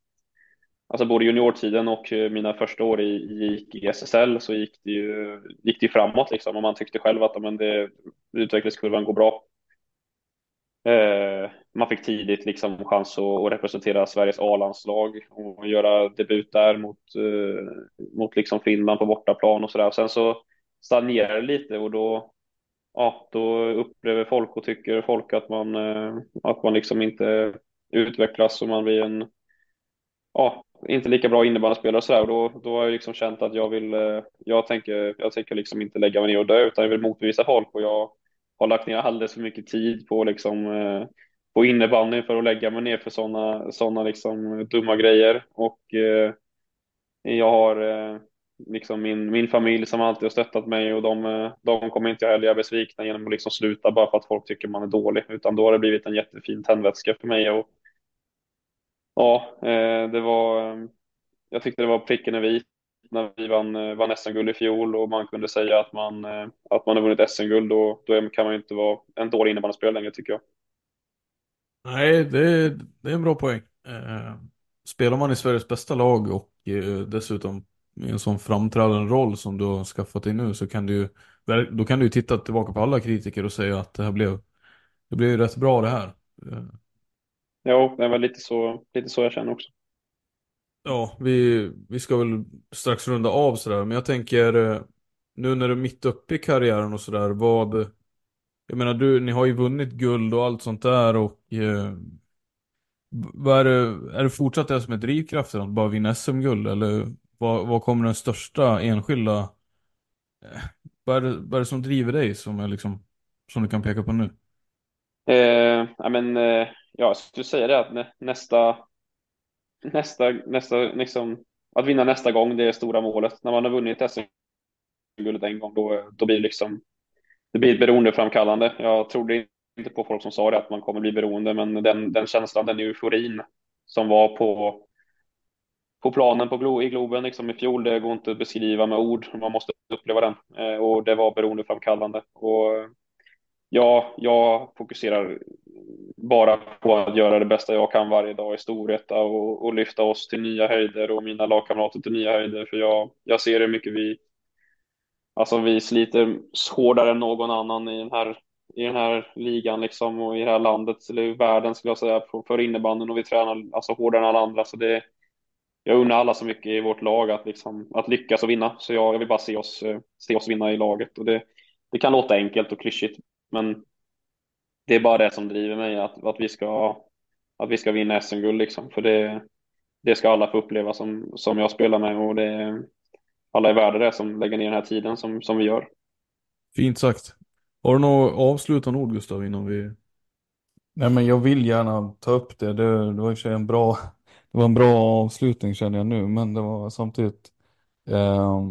alltså både juniortiden och eh, mina första år i, i, i SSL så gick det ju, gick det framåt liksom och man tyckte själv att men det, utvecklingskurvan går bra. Eh, man fick tidigt liksom chans att, att representera Sveriges A-landslag och göra debut där mot, eh, mot liksom Finland på bortaplan och sådär. Sen så stagnerade det lite och då, ja, då upplever folk och tycker folk att man, eh, att man liksom inte utvecklas och man blir en ja, inte lika bra innebandyspelare och sådär. Och då, då har jag liksom känt att jag vill, eh, jag tänker, jag tänker liksom inte lägga mig ner och dö utan jag vill motbevisa folk. Och jag har lagt ner alldeles för mycket tid på liksom eh, på innebandyn för att lägga mig ner för sådana såna liksom dumma grejer. Och eh, jag har eh, liksom min, min familj som alltid har stöttat mig och de, de kommer inte heller göra besvikna genom att liksom sluta bara för att folk tycker man är dålig. Utan då har det blivit en jättefin tändvätska för mig. Och Ja, eh, det var, eh, jag tyckte det var pricken över i när vi vann, eh, vann SM-guld i fjol och man kunde säga att man, att man har vunnit SM-guld och då kan man ju inte vara en dålig innebandyspelare längre tycker jag. Nej, det, det är en bra poäng. Spelar man i Sveriges bästa lag och dessutom i en sån framträdande roll som du har skaffat dig nu så kan du ju då kan du titta tillbaka på alla kritiker och säga att det här blev det blev ju rätt bra det här. Jo, det var lite så, lite så jag känner också. Ja, vi, vi ska väl strax runda av sådär, men jag tänker eh, nu när du är mitt uppe i karriären och sådär, vad Jag menar, du, ni har ju vunnit guld och allt sånt där och eh, vad är, det, är det fortsatt det som är drivkraften, att bara vinna SM-guld eller vad, vad kommer den största enskilda eh, vad, är det, vad är det som driver dig som är liksom som du kan peka på nu? Eh, ja, men eh ja, jag skulle säga det att nästa, nästa, nästa, liksom, att vinna nästa gång, det är stora målet. När man har vunnit SM-guldet en gång, då, då blir det liksom, det blir beroendeframkallande. Jag trodde inte på folk som sa det, att man kommer bli beroende, men den, den känslan, den euforin som var på, på planen på Glo, i Globen liksom i fjol, det går inte att beskriva med ord. Man måste uppleva den eh, och det var beroendeframkallande. Och ja, jag fokuserar bara på att göra det bästa jag kan varje dag i Storvreta och, och lyfta oss till nya höjder och mina lagkamrater till nya höjder. För jag, jag ser hur mycket vi, alltså vi sliter hårdare än någon annan i den här, i den här ligan liksom och i det här landet, eller i världen skulle jag säga, för, för innebanden och vi tränar alltså hårdare än alla andra. Så det, jag unnar alla så mycket i vårt lag att, liksom, att lyckas och vinna. Så jag, jag vill bara se oss, eh, se oss vinna i laget. Och det, det kan låta enkelt och klyschigt, men det är bara det som driver mig, att, att vi ska, att vi ska vinna SM-guld liksom. För det, det ska alla få uppleva som, som jag spelar med och det alla är värda det som lägger ner den här tiden som, som vi gör. Fint sagt. Har du några avslutande ord Gustav innan vi... Nej men jag vill gärna ta upp det. Det, det var i och för sig en bra, det var en bra avslutning känner jag nu. Men det var samtidigt eh,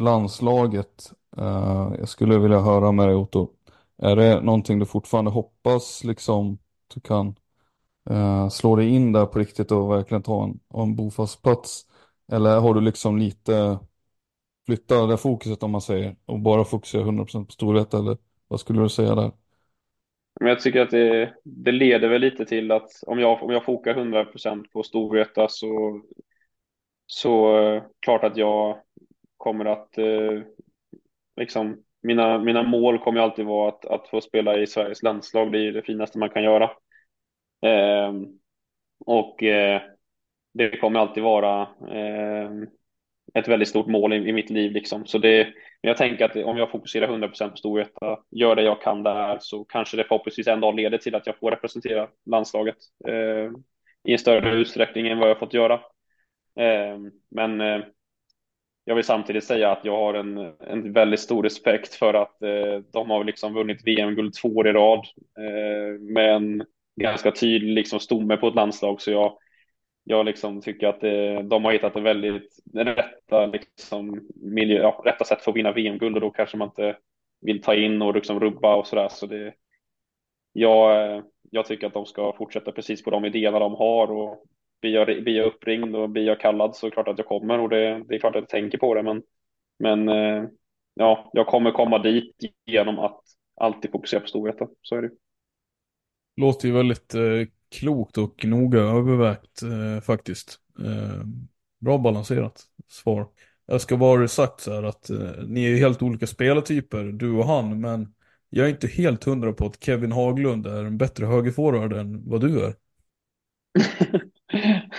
landslaget. Eh, jag skulle vilja höra med dig Otto. Är det någonting du fortfarande hoppas liksom du kan eh, slå dig in där på riktigt och verkligen ta en, en bofast plats? Eller har du liksom lite flyttat det fokuset om man säger och bara fokusera 100% på storhet eller vad skulle du säga där? Men jag tycker att det, det leder väl lite till att om jag, om jag fokar 100% på Storvreta så, så eh, klart att jag kommer att eh, liksom mina, mina mål kommer alltid vara att, att få spela i Sveriges landslag. Det är det finaste man kan göra. Eh, och eh, det kommer alltid vara eh, ett väldigt stort mål i, i mitt liv. Liksom. Så det, jag tänker att om jag fokuserar 100% på Storvreta, gör det jag kan där, så kanske det förhoppningsvis en dag leder till att jag får representera landslaget eh, i en större utsträckning än vad jag fått göra. Eh, men eh, jag vill samtidigt säga att jag har en, en väldigt stor respekt för att eh, de har liksom vunnit VM-guld två år i rad eh, med en ganska tydlig liksom, stomme på ett landslag. Så jag, jag liksom tycker att eh, de har hittat en väldigt rätta, liksom, miljö, ja, rätta sätt för att vinna VM-guld och då kanske man inte vill ta in och liksom rubba och sådär. Så det, jag, eh, jag tycker att de ska fortsätta precis på de idéerna de har och blir jag, blir jag uppringd och blir jag kallad så är det klart att jag kommer och det, det är klart att jag tänker på det. Men, men eh, ja, jag kommer komma dit genom att alltid fokusera på storheten. Så är det. Låter ju väldigt eh, klokt och noga övervägt eh, faktiskt. Eh, bra balanserat svar. Jag ska bara sagt så här att ni är helt olika spelartyper, du och han, men jag är inte helt hundra på att Kevin Haglund är en bättre högerforward än vad du är.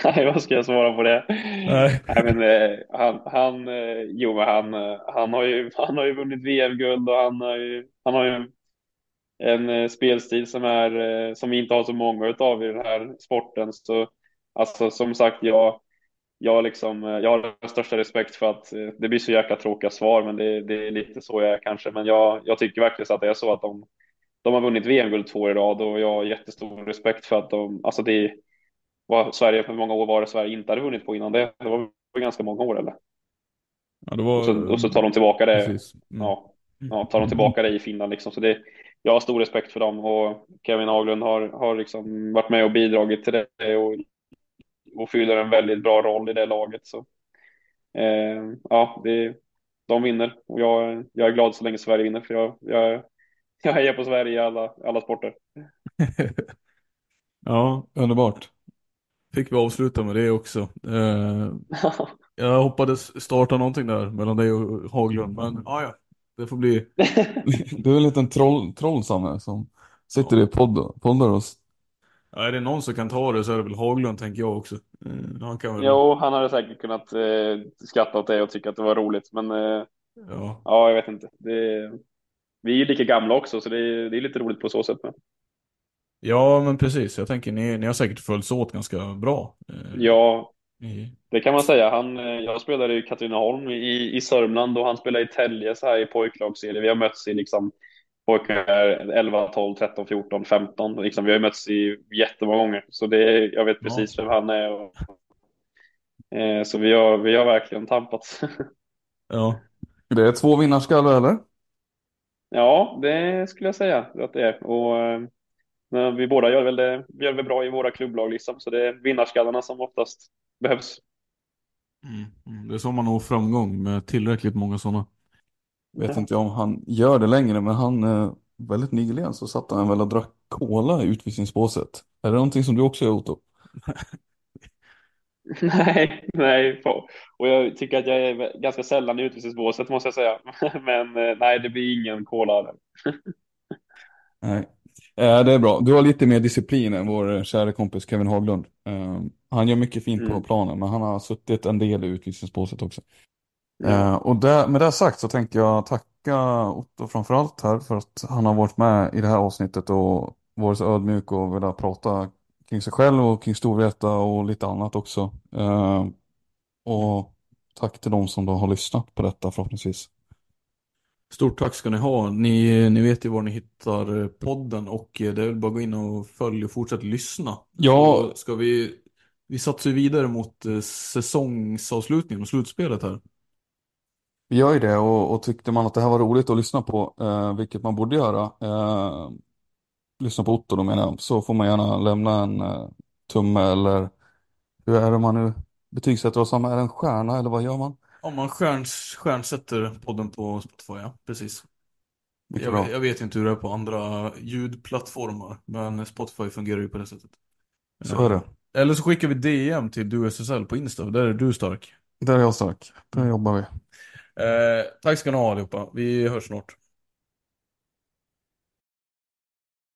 Nej, vad ska jag svara på det? Nej. Nej men eh, han, han, eh, jo men han, eh, han har ju, han har ju vunnit VM-guld och han har ju, han har ju en eh, spelstil som är, eh, som vi inte har så många utav i den här sporten. Så alltså som sagt, jag, jag liksom, eh, jag har den största respekt för att det blir så jäkla tråkiga svar, men det, det är lite så jag är kanske. Men jag, jag tycker verkligen så att det är så att de, de har vunnit VM-guld två år i rad och jag har jättestor respekt för att de, alltså det var Sverige, för många år var det Sverige inte hade vunnit på innan det. Det var ganska många år eller? Ja, var... och, så, och så tar de tillbaka det. Mm. Ja, ja, tar de tillbaka det i Finland liksom. Så det, jag har stor respekt för dem och Kevin Haglund har, har liksom varit med och bidragit till det och, och fyller en väldigt bra roll i det laget. Så, eh, ja, det, de vinner och jag, jag är glad så länge Sverige vinner för jag, jag, jag hejar på Sverige i alla, alla sporter. ja, underbart. Fick vi avsluta med det också. Eh, jag hoppades starta någonting där mellan dig och Haglund, men ja, ja. Det får bli... Du är en liten troll, trollsamme som sitter i podd, poddar och... Ja, är det någon som kan ta det så är det väl Haglund tänker jag också. Eh, han kan väl... Jo, han hade säkert kunnat eh, skratta åt det och tycka att det var roligt, men eh, ja. ja, jag vet inte. Det, vi är ju lika gamla också, så det är, det är lite roligt på så sätt. Men... Ja, men precis. Jag tänker ni, ni har säkert följts åt ganska bra. Eh, Ja, i- det kan man säga. Han, eh, jag spelade i Katrineholm i, i Sörmland och han spelade i Tälje så här i pojklagsserie. Vi har mötts i liksom pojkar 11, 12, 13, 14, 15. Liksom, vi har mötts i jättemånga gånger. Så det, jag vet Ja. precis vem han är. Och, eh, så vi har, vi har verkligen tampats. Ja. Det är två vinnarskallar eller? ja, det skulle jag säga att det är. Och, eh, men vi båda gör väl det, vi gör väl bra i våra klubblag liksom. Så det är vinnarskallarna som oftast behövs. Mm. Mm. Det är så man når framgång med tillräckligt många sådana. Vet inte om han gör det längre, men han eh, väldigt nyligen så satt han väl och drack cola i utvisningsbåset. Är det någonting som du också gör Otto? Nej, nej. Och jag tycker att jag är ganska sällan i utvisningsbåset måste jag säga. Men eh, nej, det blir ingen cola. Nej. Eh, det är bra. Du har lite mer disciplin än vår eh, kära kompis Kevin Haglund. Eh, han gör mycket fint på Mm. planen, men han har suttit en del i utvisningsbåset också. Eh, och där, med det sagt så tänkte jag tacka Otto framförallt här för att han har varit med i det här avsnittet och varit så ödmjuk och velat prata kring sig själv och kring Storvreta och lite annat också. Eh, och tack till de som då har lyssnat på detta förhoppningsvis. Stort tack ska ni ha. Ni, ni vet ju var ni hittar eh, podden och eh, det är väl bara att gå in och följa och fortsätta lyssna. Ja. Så ska vi, vi satsar ju vidare mot eh, säsongsavslutningen och slutspelet här. Vi gör ju det och, och tyckte man att det här var roligt att lyssna på, eh, vilket man borde göra, eh, lyssna på Otto då menar jag, så får man gärna lämna en eh, tumme eller hur är det man nu betygsätter oss? Är det en stjärna eller vad gör man? Om man stjärns, stjärnsätter podden på Spotify, ja. Precis. Jag, jag vet inte hur det är på andra ljudplattformar, men Spotify fungerar ju på det sättet. Så är det. Eller så skickar vi DM till DuSSL på Insta, där är du stark. Där är jag stark. Där jobbar vi. Eh, tack ska ni ha allihopa, vi hörs snart.